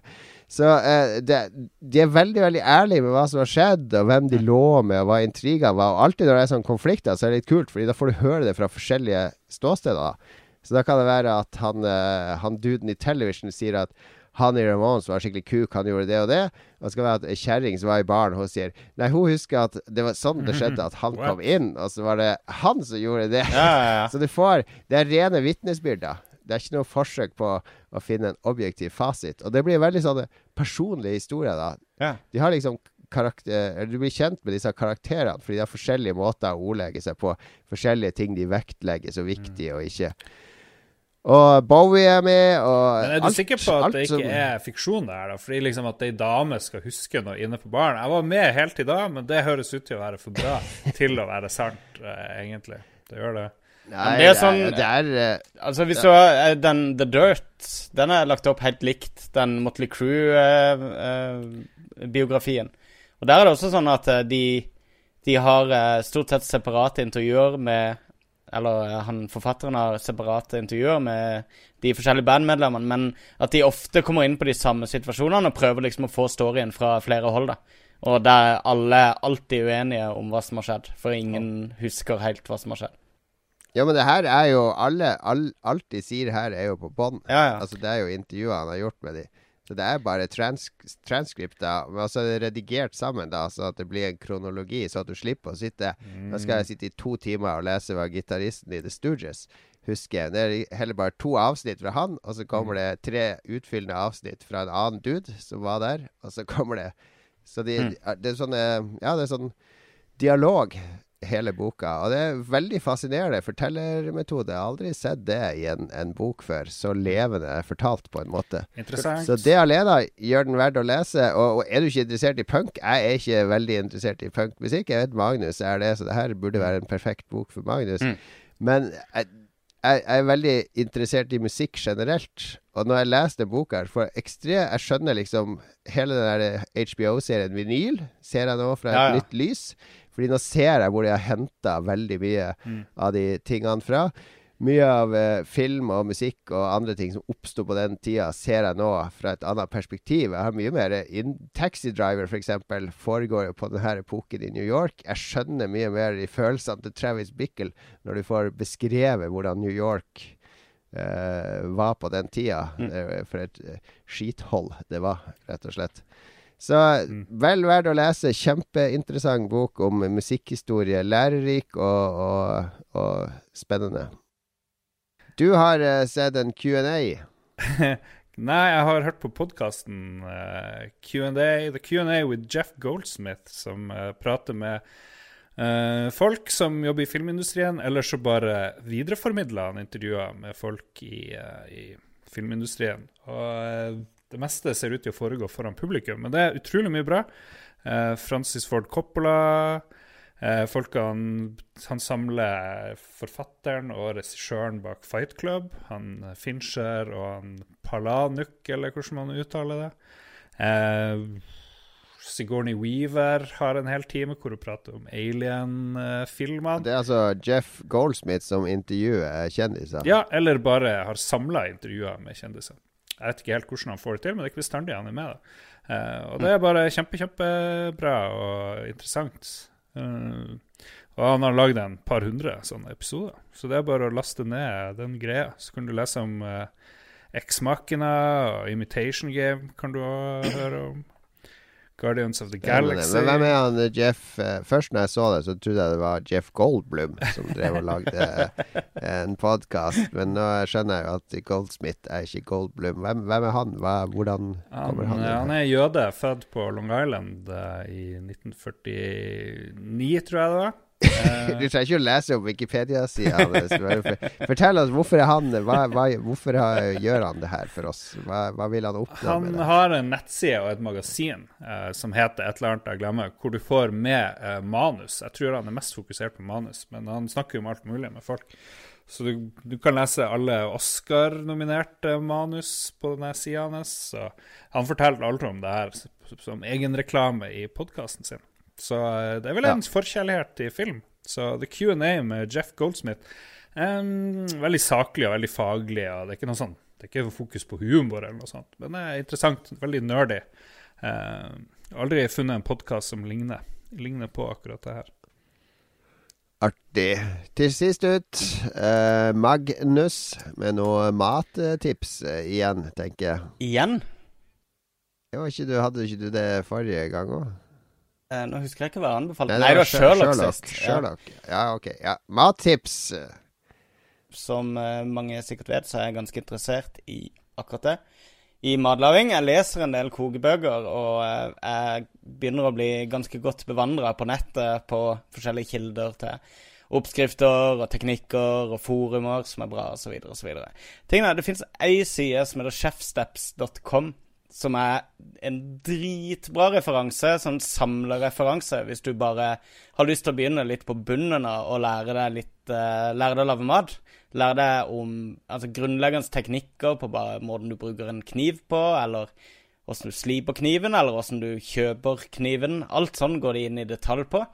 Så eh, det, de er veldig veldig ærlige med hva som har skjedd, og hvem de lå med, og hva intrigene var. Og alltid når det er sånn konflikter, så er det litt kult, Fordi da får du høre det fra forskjellige ståsteder. Så da kan det være at han, eh, han duden i television sier at han i Ramones var skikkelig kuk, han gjorde det og det. Og så kan det være at ei kjerring som var i baren, hun sier Nei, hun husker at det var sånn det skjedde, at han kom inn, og så var det han som gjorde det. Ja, ja, ja. Så du får Det er rene vitnesbyrder. Det er ikke noe forsøk på å finne en objektiv fasit. Og det blir veldig sånne personlige historier, da. Ja. De har liksom karakter, Du blir kjent med disse karakterene, fordi de har forskjellige måter å ordlegge seg på. Forskjellige ting de vektlegger så viktig og ikke. Og Bowie er med, og Men er du alt- sikker på at det som- ikke er fiksjon, det her? da? Fordi liksom at ei dame skal huske noe inne på baren. Jeg var med helt i dag, men det høres ut til å være for bra til å være sant, eh, egentlig. Det gjør det. Nei, det er sånn- det er, eh, Altså, hvis du har eh, den The Dirt, den er lagt opp helt likt den Motley Crew-biografien. og der er det også sånn at eh, de, de har eh, stort sett separate intervjuer med Eller eh, han forfatteren har separate intervjuer med de forskjellige bandmedlemmene, men at de ofte kommer inn på de samme situasjonene og prøver liksom å få storyen fra flere hold. da. Og der alle alltid uenige om hva som har skjedd, for ingen husker helt hva som har skjedd. Ja, men det her er jo alle all, Alt de sier her, er jo på bånd. Ja, ja. Altså, det er jo intervjuer han har gjort med de. Så det er bare trans transkripter. Men så er det redigert sammen, da, så at det blir en kronologi, så at du slipper å sitte Da skal jeg sitte i to timer og lese hva gitaristen i The Stooges husker. Det er heller bare to avsnitt fra han, og så kommer det tre utfyllende avsnitt fra en annen dude som var der, og så kommer det Så de, det er sånn eh, Ja, det er sånn dialog hele boka. Og det er veldig fascinerende fortellermetode. Jeg har aldri sett det i en, en bok før. Så levende fortalt, på en måte. Interessant. Så det alene gjør den verdt å lese. Og, og er du ikke interessert i punk? Jeg er ikke veldig interessert i punkmusikk. Jeg vet Magnus er det, så det her burde være en perfekt bok for Magnus. Mm. Men jeg, jeg, er veldig interessert i musikk generelt. Og når jeg leser den boka, her, for ekstre, jeg skjønner liksom hele den der HBO-serien Vinyl ser jeg nå fra et Ja, ja. nytt lys. Fordi nå ser jeg hvor de har henta veldig mye av de tingene fra. Mye av eh, film og musikk og andre ting som oppsto på den tida, ser jeg nå fra et annet perspektiv. Jeg har mye mer in Taxi Driver, f.eks., foregår jo på denne epoken i New York. Jeg skjønner mye mer de følelsene til Travis Bickle når du får beskrevet hvordan New York eh, var på den tida. Mm. for et eh, skithold det var, rett og slett. Så vel verdt å lese. Kjempeinteressant bok om musikkhistorie. Lærerik og, og, og spennende. Du har uh, sett en Q&A. Nei, jeg har hørt på podkasten uh, Q&A, The Q&A with Jeff Goldsmith, som uh, prater med eh, folk som jobber i filmindustrien, eller så bare videreformidler han intervjuer med folk i, eh, i filmindustrien. Og eh, det meste ser ut til å foregå foran publikum, men det er utrolig mye bra. Eh, Francis Ford Coppola Eh, folkene, han samler forfatteren og regissøren bak Fight Club. Han Fincher og han Palanuk, eller hvordan man uttaler det. Eh, Sigourney Weaver har en hel time hvor hun prater om Alien-filmene. Det er altså Jeff Goldsmith som intervjuer kjendiser. Ja, eller bare har samla intervjuer med kjendiser. Jeg vet ikke helt hvordan han får det til, men det er ikke bestandig han er med. da. Eh, og det er bare kjempe, kjempebra og interessant. Eh, og han har lagd en par hundre sånne episoder, så det er bare å laste ned den greia. Så kan du lese om uh, X-Makina og Imitation Game kan du også høre om. Guardians of the Galaxy. Men hvem er han eh, Jeff eh, Først når jeg så det, så trodde jeg det var Jeff Goldblum som drev og lagde eh, en podkast. Men nå skjønner jeg jo at Goldsmith er ikke Goldblum. Hvem, hvem er han? Hva, hvordan kommer Han, han han er jøde, født på Long Island i 1949, tror jeg det var. Du trenger ikke å lese om Wikipedia-sida. Fortell oss hvorfor er han hva, hva, Hvorfor gjør han det her for oss? Hva, hva vil han oppnå han med det? Han har en nettside og et magasin uh, som heter et eller annet jeg glemmer, hvor du får med uh, manus. Jeg tror han er mest fokusert på manus, men han snakker jo om alt mulig med folk. Så du, du kan lese alle Oscar-nominerte manus på denne sida hans. Han forteller aldri om det her som egenreklame i podkasten sin. Så eh, det er vel en ja. forkjærlighet til film. Så The Q&A med Jeff Goldsmith um, Veldig saklig og veldig faglig. og Det er ikke noe sånn, det er ikke fokus på humor, eller noe sånt, men det er interessant. Veldig nerdy. Uh, aldri funnet en podkast som ligner, ligner, på akkurat det her. Artig. Til sist ut, uh, Magnus med noe mattips uh, igjen, tenker jeg. Igjen? Ikke du, hadde ikke du det forrige gang òg? Eh, nå husker jeg ikke hva jeg anbefalte. Nei, det var Sherlock, sist. Sherlock. Ja. ja, ok. Ja. Mattips. Som uh, mange sikkert vet, så er jeg ganske interessert i akkurat det. I matlaging. Jeg leser en del kokebøker, og uh, jeg begynner å bli ganske godt bevandra på nettet på forskjellige kilder til oppskrifter og teknikker og forumer som er bra, osv., osv. Det fins ei side som heter chefsteps.com som er en dritbra referanse, sånn samlereferanse, hvis du bare har lyst til å begynne litt på bunnen og lære deg litt uh, Lære deg å lage mat. Lære deg om altså, grunnleggende teknikker på bare måten du bruker en kniv på, eller åssen du sliper kniven, eller åssen du kjøper kniven. Alt sånn går de inn i detalj på.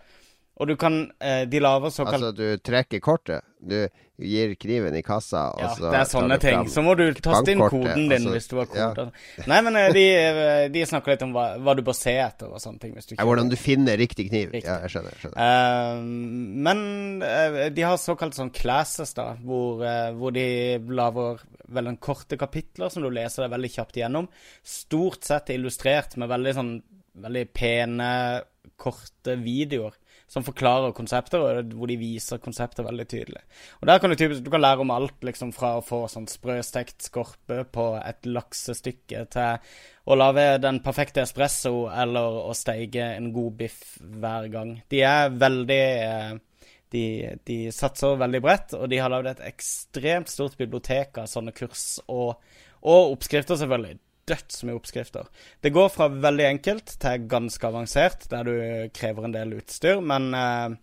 Og du kan eh, De lager såkalt Altså, du trekker kortet? Du gir kniven i kassa, og ja, så det er sånne ting. Så må du taste inn koden din altså, hvis du har kode. Ja. Nei, men eh, de, eh, de, snakker litt om hva, hva, du bør se etter og sånne ting. Du ja, hvordan du finner riktig kniv. Riktig. Ja, jeg skjønner. Jeg skjønner. Uh, men uh, de har såkalt sånn classes, da, hvor, uh, hvor de lager veldig korte kapitler som du leser deg veldig kjapt igjennom. Stort sett illustrert med veldig sånn veldig pene, korte videoer som forklarer konsepter, og hvor de viser konsepter veldig tydelig. Og der kan Du typisk, du kan lære om alt, liksom fra å få sånn sprøstekt skorpe på et laksestykke, til å lage den perfekte espresso, eller å steige en god biff hver gang. De er veldig eh, de, de, satser veldig bredt, og de har lagd et ekstremt stort bibliotek av sånne kurs og, og oppskrifter, selvfølgelig dødsmye oppskrifter. Det går fra veldig enkelt til ganske avansert, der du krever en del utstyr. Men eh,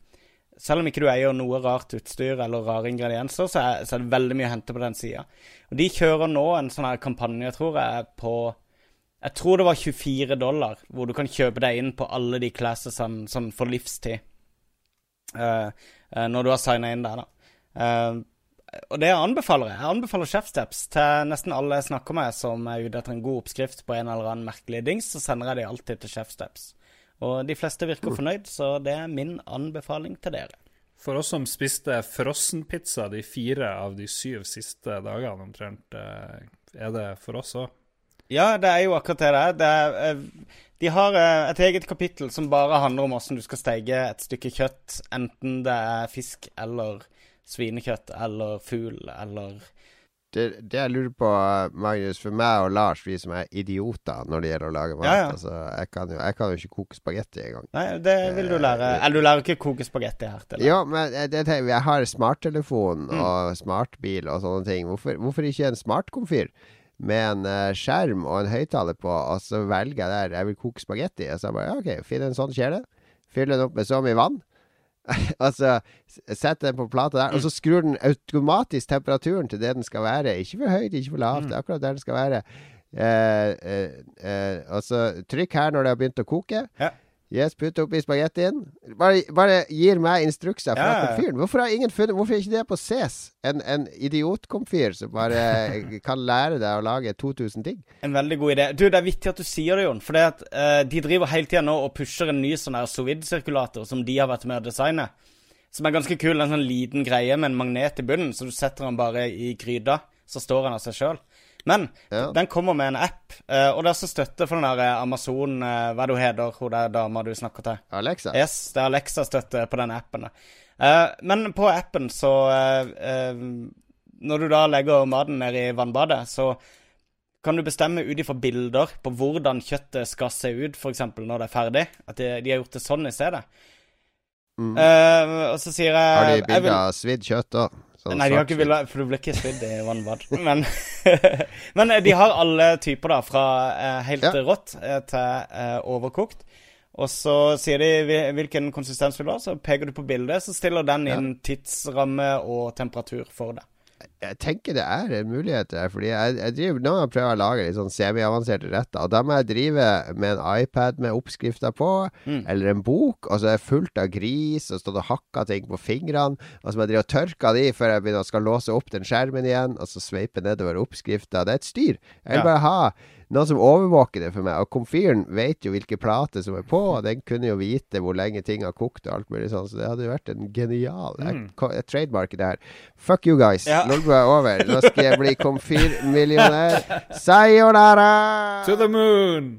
selv om ikke du eier noe rart utstyr eller rare ingredienser, så er, så er det veldig mye å hente på den sida. De kjører nå en sånn her kampanje, tror jeg, på Jeg tror det var 24 dollar, hvor du kan kjøpe deg inn på alle de classesene sånn for livstid. Uh, uh, når du har signa inn der, da. Uh, og det anbefaler jeg. Jeg anbefaler chefsteps til nesten alle jeg snakker med som er ute etter en god oppskrift på en eller annen merkelig dings, så sender jeg de alltid til chefsteps. Og de fleste virker fornøyd, så det er min anbefaling til dere. For oss som spiste frossenpizza de fire av de syv siste dagene omtrent, eh, er det for oss òg? Ja, det er jo akkurat det det er. Det eh, de har eh, et eget kapittel som bare handler om hvordan du skal steike et stykke kjøtt, enten det er fisk eller svinekjøtt eller fugl eller det, det, jeg lurer på, Magnus, for meg og Lars, vi som er idioter når det gjelder å lage mat ja, ja. Altså, jeg, kan jo, jeg, kan jo, ikke koke spagetti engang. Nei, det vil du lære. Eh, eller du lærer ikke å koke spagetti her til? Ja, men det, jeg har smarttelefon mm. og smartbil og sånne ting. Hvorfor, hvorfor ikke en smartkomfyr? Med en uh, skjerm og en høyttaler på, og så velger jeg der jeg vil koke spagetti. Og så bare, ja, ok, Finn en sånn kjele. Fyll den opp med så mye vann. altså, setter den på plata der, og så skrur den automatisk temperaturen til det den skal være. Ikke for høyt, ikke for lavt. Er akkurat der den skal være. Eh, eh, eh, og så trykk her når det har begynt å koke. Ja. Yes, putt oppi spagettien. Bare, bare gir meg instrukser fra ja, komfyren. Hvorfor har ingen funnet Hvorfor er ikke det på CES? En, en idiotkomfyr som bare kan lære deg å lage 2000 ting. En veldig god idé. Du, Det er viktig at du sier det, Jon. For uh, de driver hele tida nå og pusher en ny sånn her Sovid-sirkulator som de har vært med å designe. Som er ganske kul. En sånn liten greie med en magnet i bunnen, så du setter den bare i gryta. Så står den av seg sjøl. Men ja. den kommer med en app, uh, og det er også støtte for den der eh, Amazon uh, Hva du heter hun der dama du snakker til? Alexa? Yes, det er Alexa-støtte på den appen. Uh, men på appen så Når du da legger maten ned i vannbadet, så kan du bestemme ut ifra bilder på hvordan kjøttet skal se ut, f.eks. når det er ferdig. At de, de, har gjort det sånn i stedet. Eh, og så sier jeg Har de jeg bilder av svidd kjøtt òg? Nei, de har ikke svidd. for du blir ikke svidd i vannbad. Men, men eh, de har alle typer, da. Fra eh, helt Ja. rått eh, til overkokt. Og så sier de hvilken konsistens vil du ha, så peker du på bildet, så stiller den inn tidsramme og temperatur for det. Jeg tenker det er en mulighet der, fordi jeg, jeg driver nå jeg prøver å lage litt sånn semiavanserte retter. Og da må jeg drive med en iPad med oppskrifter på, Mm. eller en bok, og så er det fullt av gris, og stått og hakka ting på fingrene. Og så må jeg drive og tørke de før jeg begynner skal låse opp den skjermen igjen, og så sveipe nedover oppskrifta. Det er et styr. Jeg vil bare ha noen som overvåker det for meg. Og komfyren vet jo hvilke plater som er på, og den kunne jo vite hvor lenge ting har kokt og alt mulig sånn, så det hadde jo vært en genial Jeg, jeg trademarker det her. Fuck you guys. Ja. Lolbua er over. Nå skal jeg bli komfyrmillionær. Sayonara! To the moon!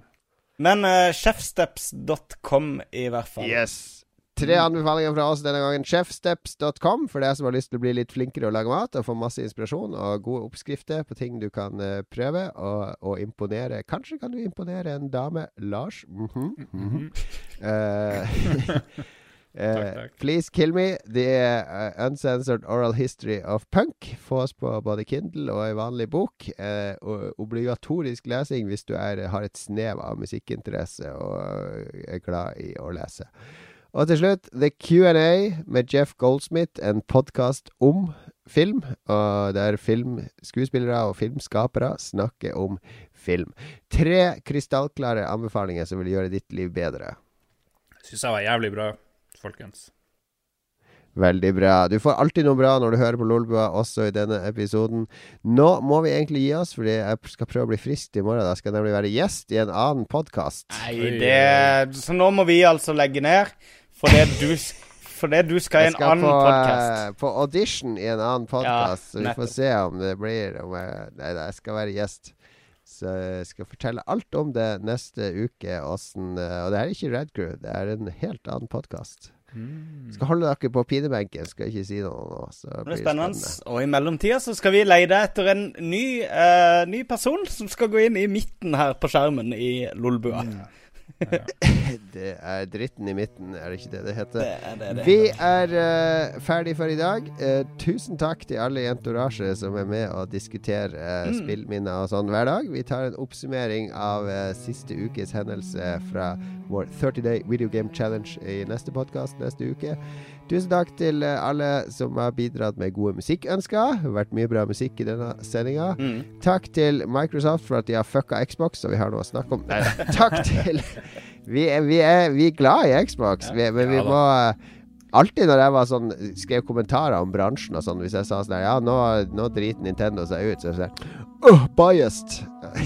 Men uh, chefsteps.com i hvert fall. Yes. Tre anbefalinger fra oss denne gangen. Chefsteps.com for deg som har lyst til å bli litt flinkere å lage mat og få masse inspirasjon og gode oppskrifter på ting du kan uh, prøve og, og imponere. Kanskje kan du imponere en dame. Lars. Mm -hmm. Mm -hmm. eh, Takk, takk. please kill me. The eh, uncensored oral history of punk. fås på både Kindle og ei vanlig bok. Eh, obligatorisk lesing hvis du er, har et snev av musikkinteresse og er glad i å lese. Og til slutt The Q&A med Jeff Goldsmith, en podkast om film. Og der filmskuespillere og filmskapere snakker om film. Tre krystallklare anbefalinger som vil gjøre ditt liv bedre. Syns jeg var jævlig bra, folkens. Veldig bra. Du får alltid noe bra når du hører på Lolbua, også i denne episoden. Nå må vi egentlig gi oss, fordi jeg skal prøve å bli frisk i morgen. Da skal jeg nemlig være gjest i en annen podkast. Nei, det Så nå må vi altså legge ned, fordi du, fordi du skal i en skal annen podkast. Jeg skal på audition i en annen podkast, så vi får se om det blir om jeg, Nei, nei, jeg skal være gjest. Så jeg skal fortelle alt om det neste uke. Åssen eh, Og det er ikke Red Crew, det er en helt annen podkast. Skal holde dere på pinebenken, skal ikke si noe nå. Så Det blir spennende. spennende. Og i mellomtida så skal vi leide etter en ny, uh, ny person som skal gå inn i midten her på skjermen i Lolbua. Det er dritten i midten, er det ikke det det heter? Det er det, det. Vi er uh, ferdig for i dag. Uh, tusen takk til alle i Entourage som er med og diskuterer uh, Mm. spillminner og sånn hver dag. Vi tar en oppsummering av uh, siste ukes hendelse fra vår 30 Day Video Game Challenge i neste podkast neste uke. Tusen takk til eh, alle som har bidratt med gode musikkønsker. Det har vært mye bra musikk i denne sendinga. Mm. Takk til Microsoft for at de har fucka Xbox, og vi har noe å snakke om. Nei, takk til vi er, vi, er, vi er glad i Xbox, vi, men vi må eh, Alltid når jeg var sånn skrev kommentarer om bransjen og sånn, hvis jeg sa sånn Ja, nå, nå driter Nintendo seg ut, så er det sånn Åh, biased!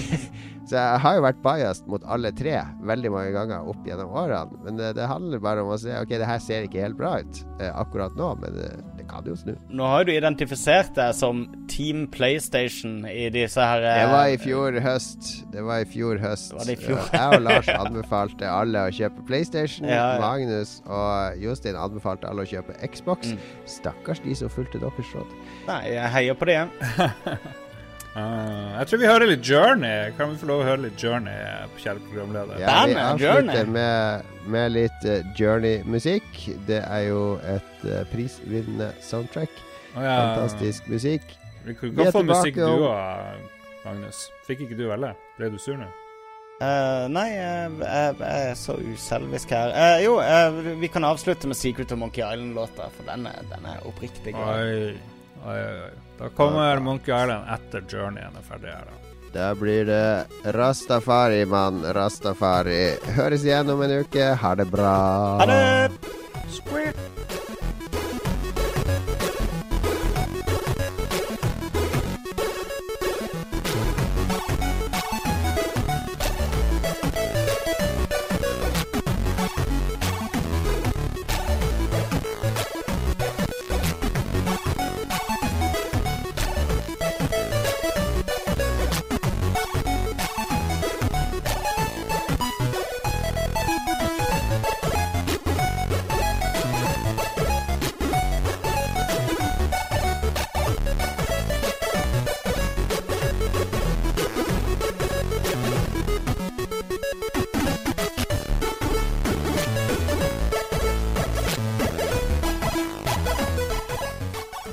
så jeg har jo vært biased mot alle tre veldig mange ganger opp gjennom årene. Men det, det handler bare om å si OK, det her ser ikke helt bra ut eh, akkurat nå, men det, det kan jo snu. Nå har jo du identifisert deg som Team PlayStation i disse her eh, Det var i fjor høst. Det var i fjor høst. Var det i fjor? Eh, Jeg og Lars anbefalte alle å kjøpe PlayStation. Ja, ja. Magnus og Jostein anbefalte alle å kjøpe Xbox. Mm. Stakkars de som fulgte deres råd. Nei, jeg heier på det. Ah, jeg tror vi hører litt Journey. Kan vi få lov å høre litt Journey, kjære programleder? Ja, vi avslutter med, med litt uh, Journey-musikk. Det er jo et uh, prisvinnende soundtrack. Oh, ja. Fantastisk musikk. Vi kan Vi godt få musikk du òg, Magnus. Fikk ikke du velge? Ble du sur nå? Uh, nei, jeg, jeg, jeg er så uselvisk her. Eh, jo, vi kan avslutte med Secret of Monkey Island-låta, for den er, den er oppriktig. Oi, oi, oi. Da kommer Monkey Island etter Journeyen er ferdig her, da. Da blir det Rastafari, mann. Rastafari. Høres igjen om en uke. Ha det bra. Ha det! Squeak.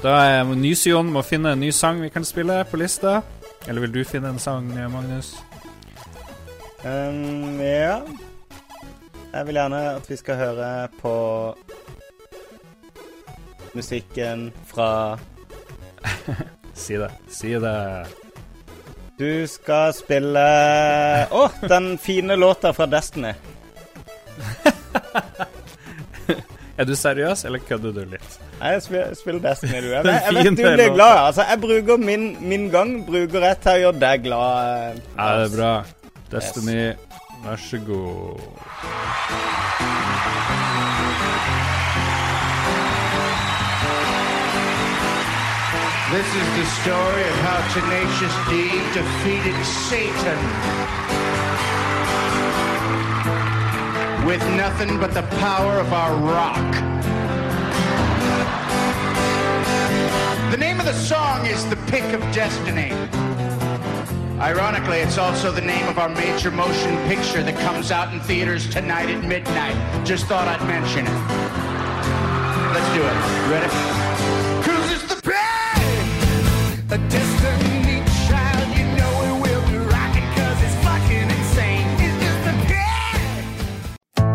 Da er Nysion må finne en ny sang vi kan spille på lista. Eller vil du finne en sang, Magnus? Um, ja. Jeg vil gjerne at vi skal høre på musikken fra Si det. Si det. Du skal spille Å, den fine låta fra Destiny. Er du seriøs, eller kødder du litt? Jeg spiller, spiller Destiny, du. Jeg, jeg, jeg vet du blir glad. Altså, jeg bruker min, min gang bruker jeg til å gjøre deg glad. eh, Ja, det er bra. Destiny, vær så god. This is the story of how Tenacious D defeated Satan. With nothing but the power of our rock. The name of the song is The Pick of Destiny. Ironically, it's also the name of our major motion picture that comes out in theaters tonight at midnight. Just thought I'd mention it. Let's do it. Ready? Cause it's the pick! A destiny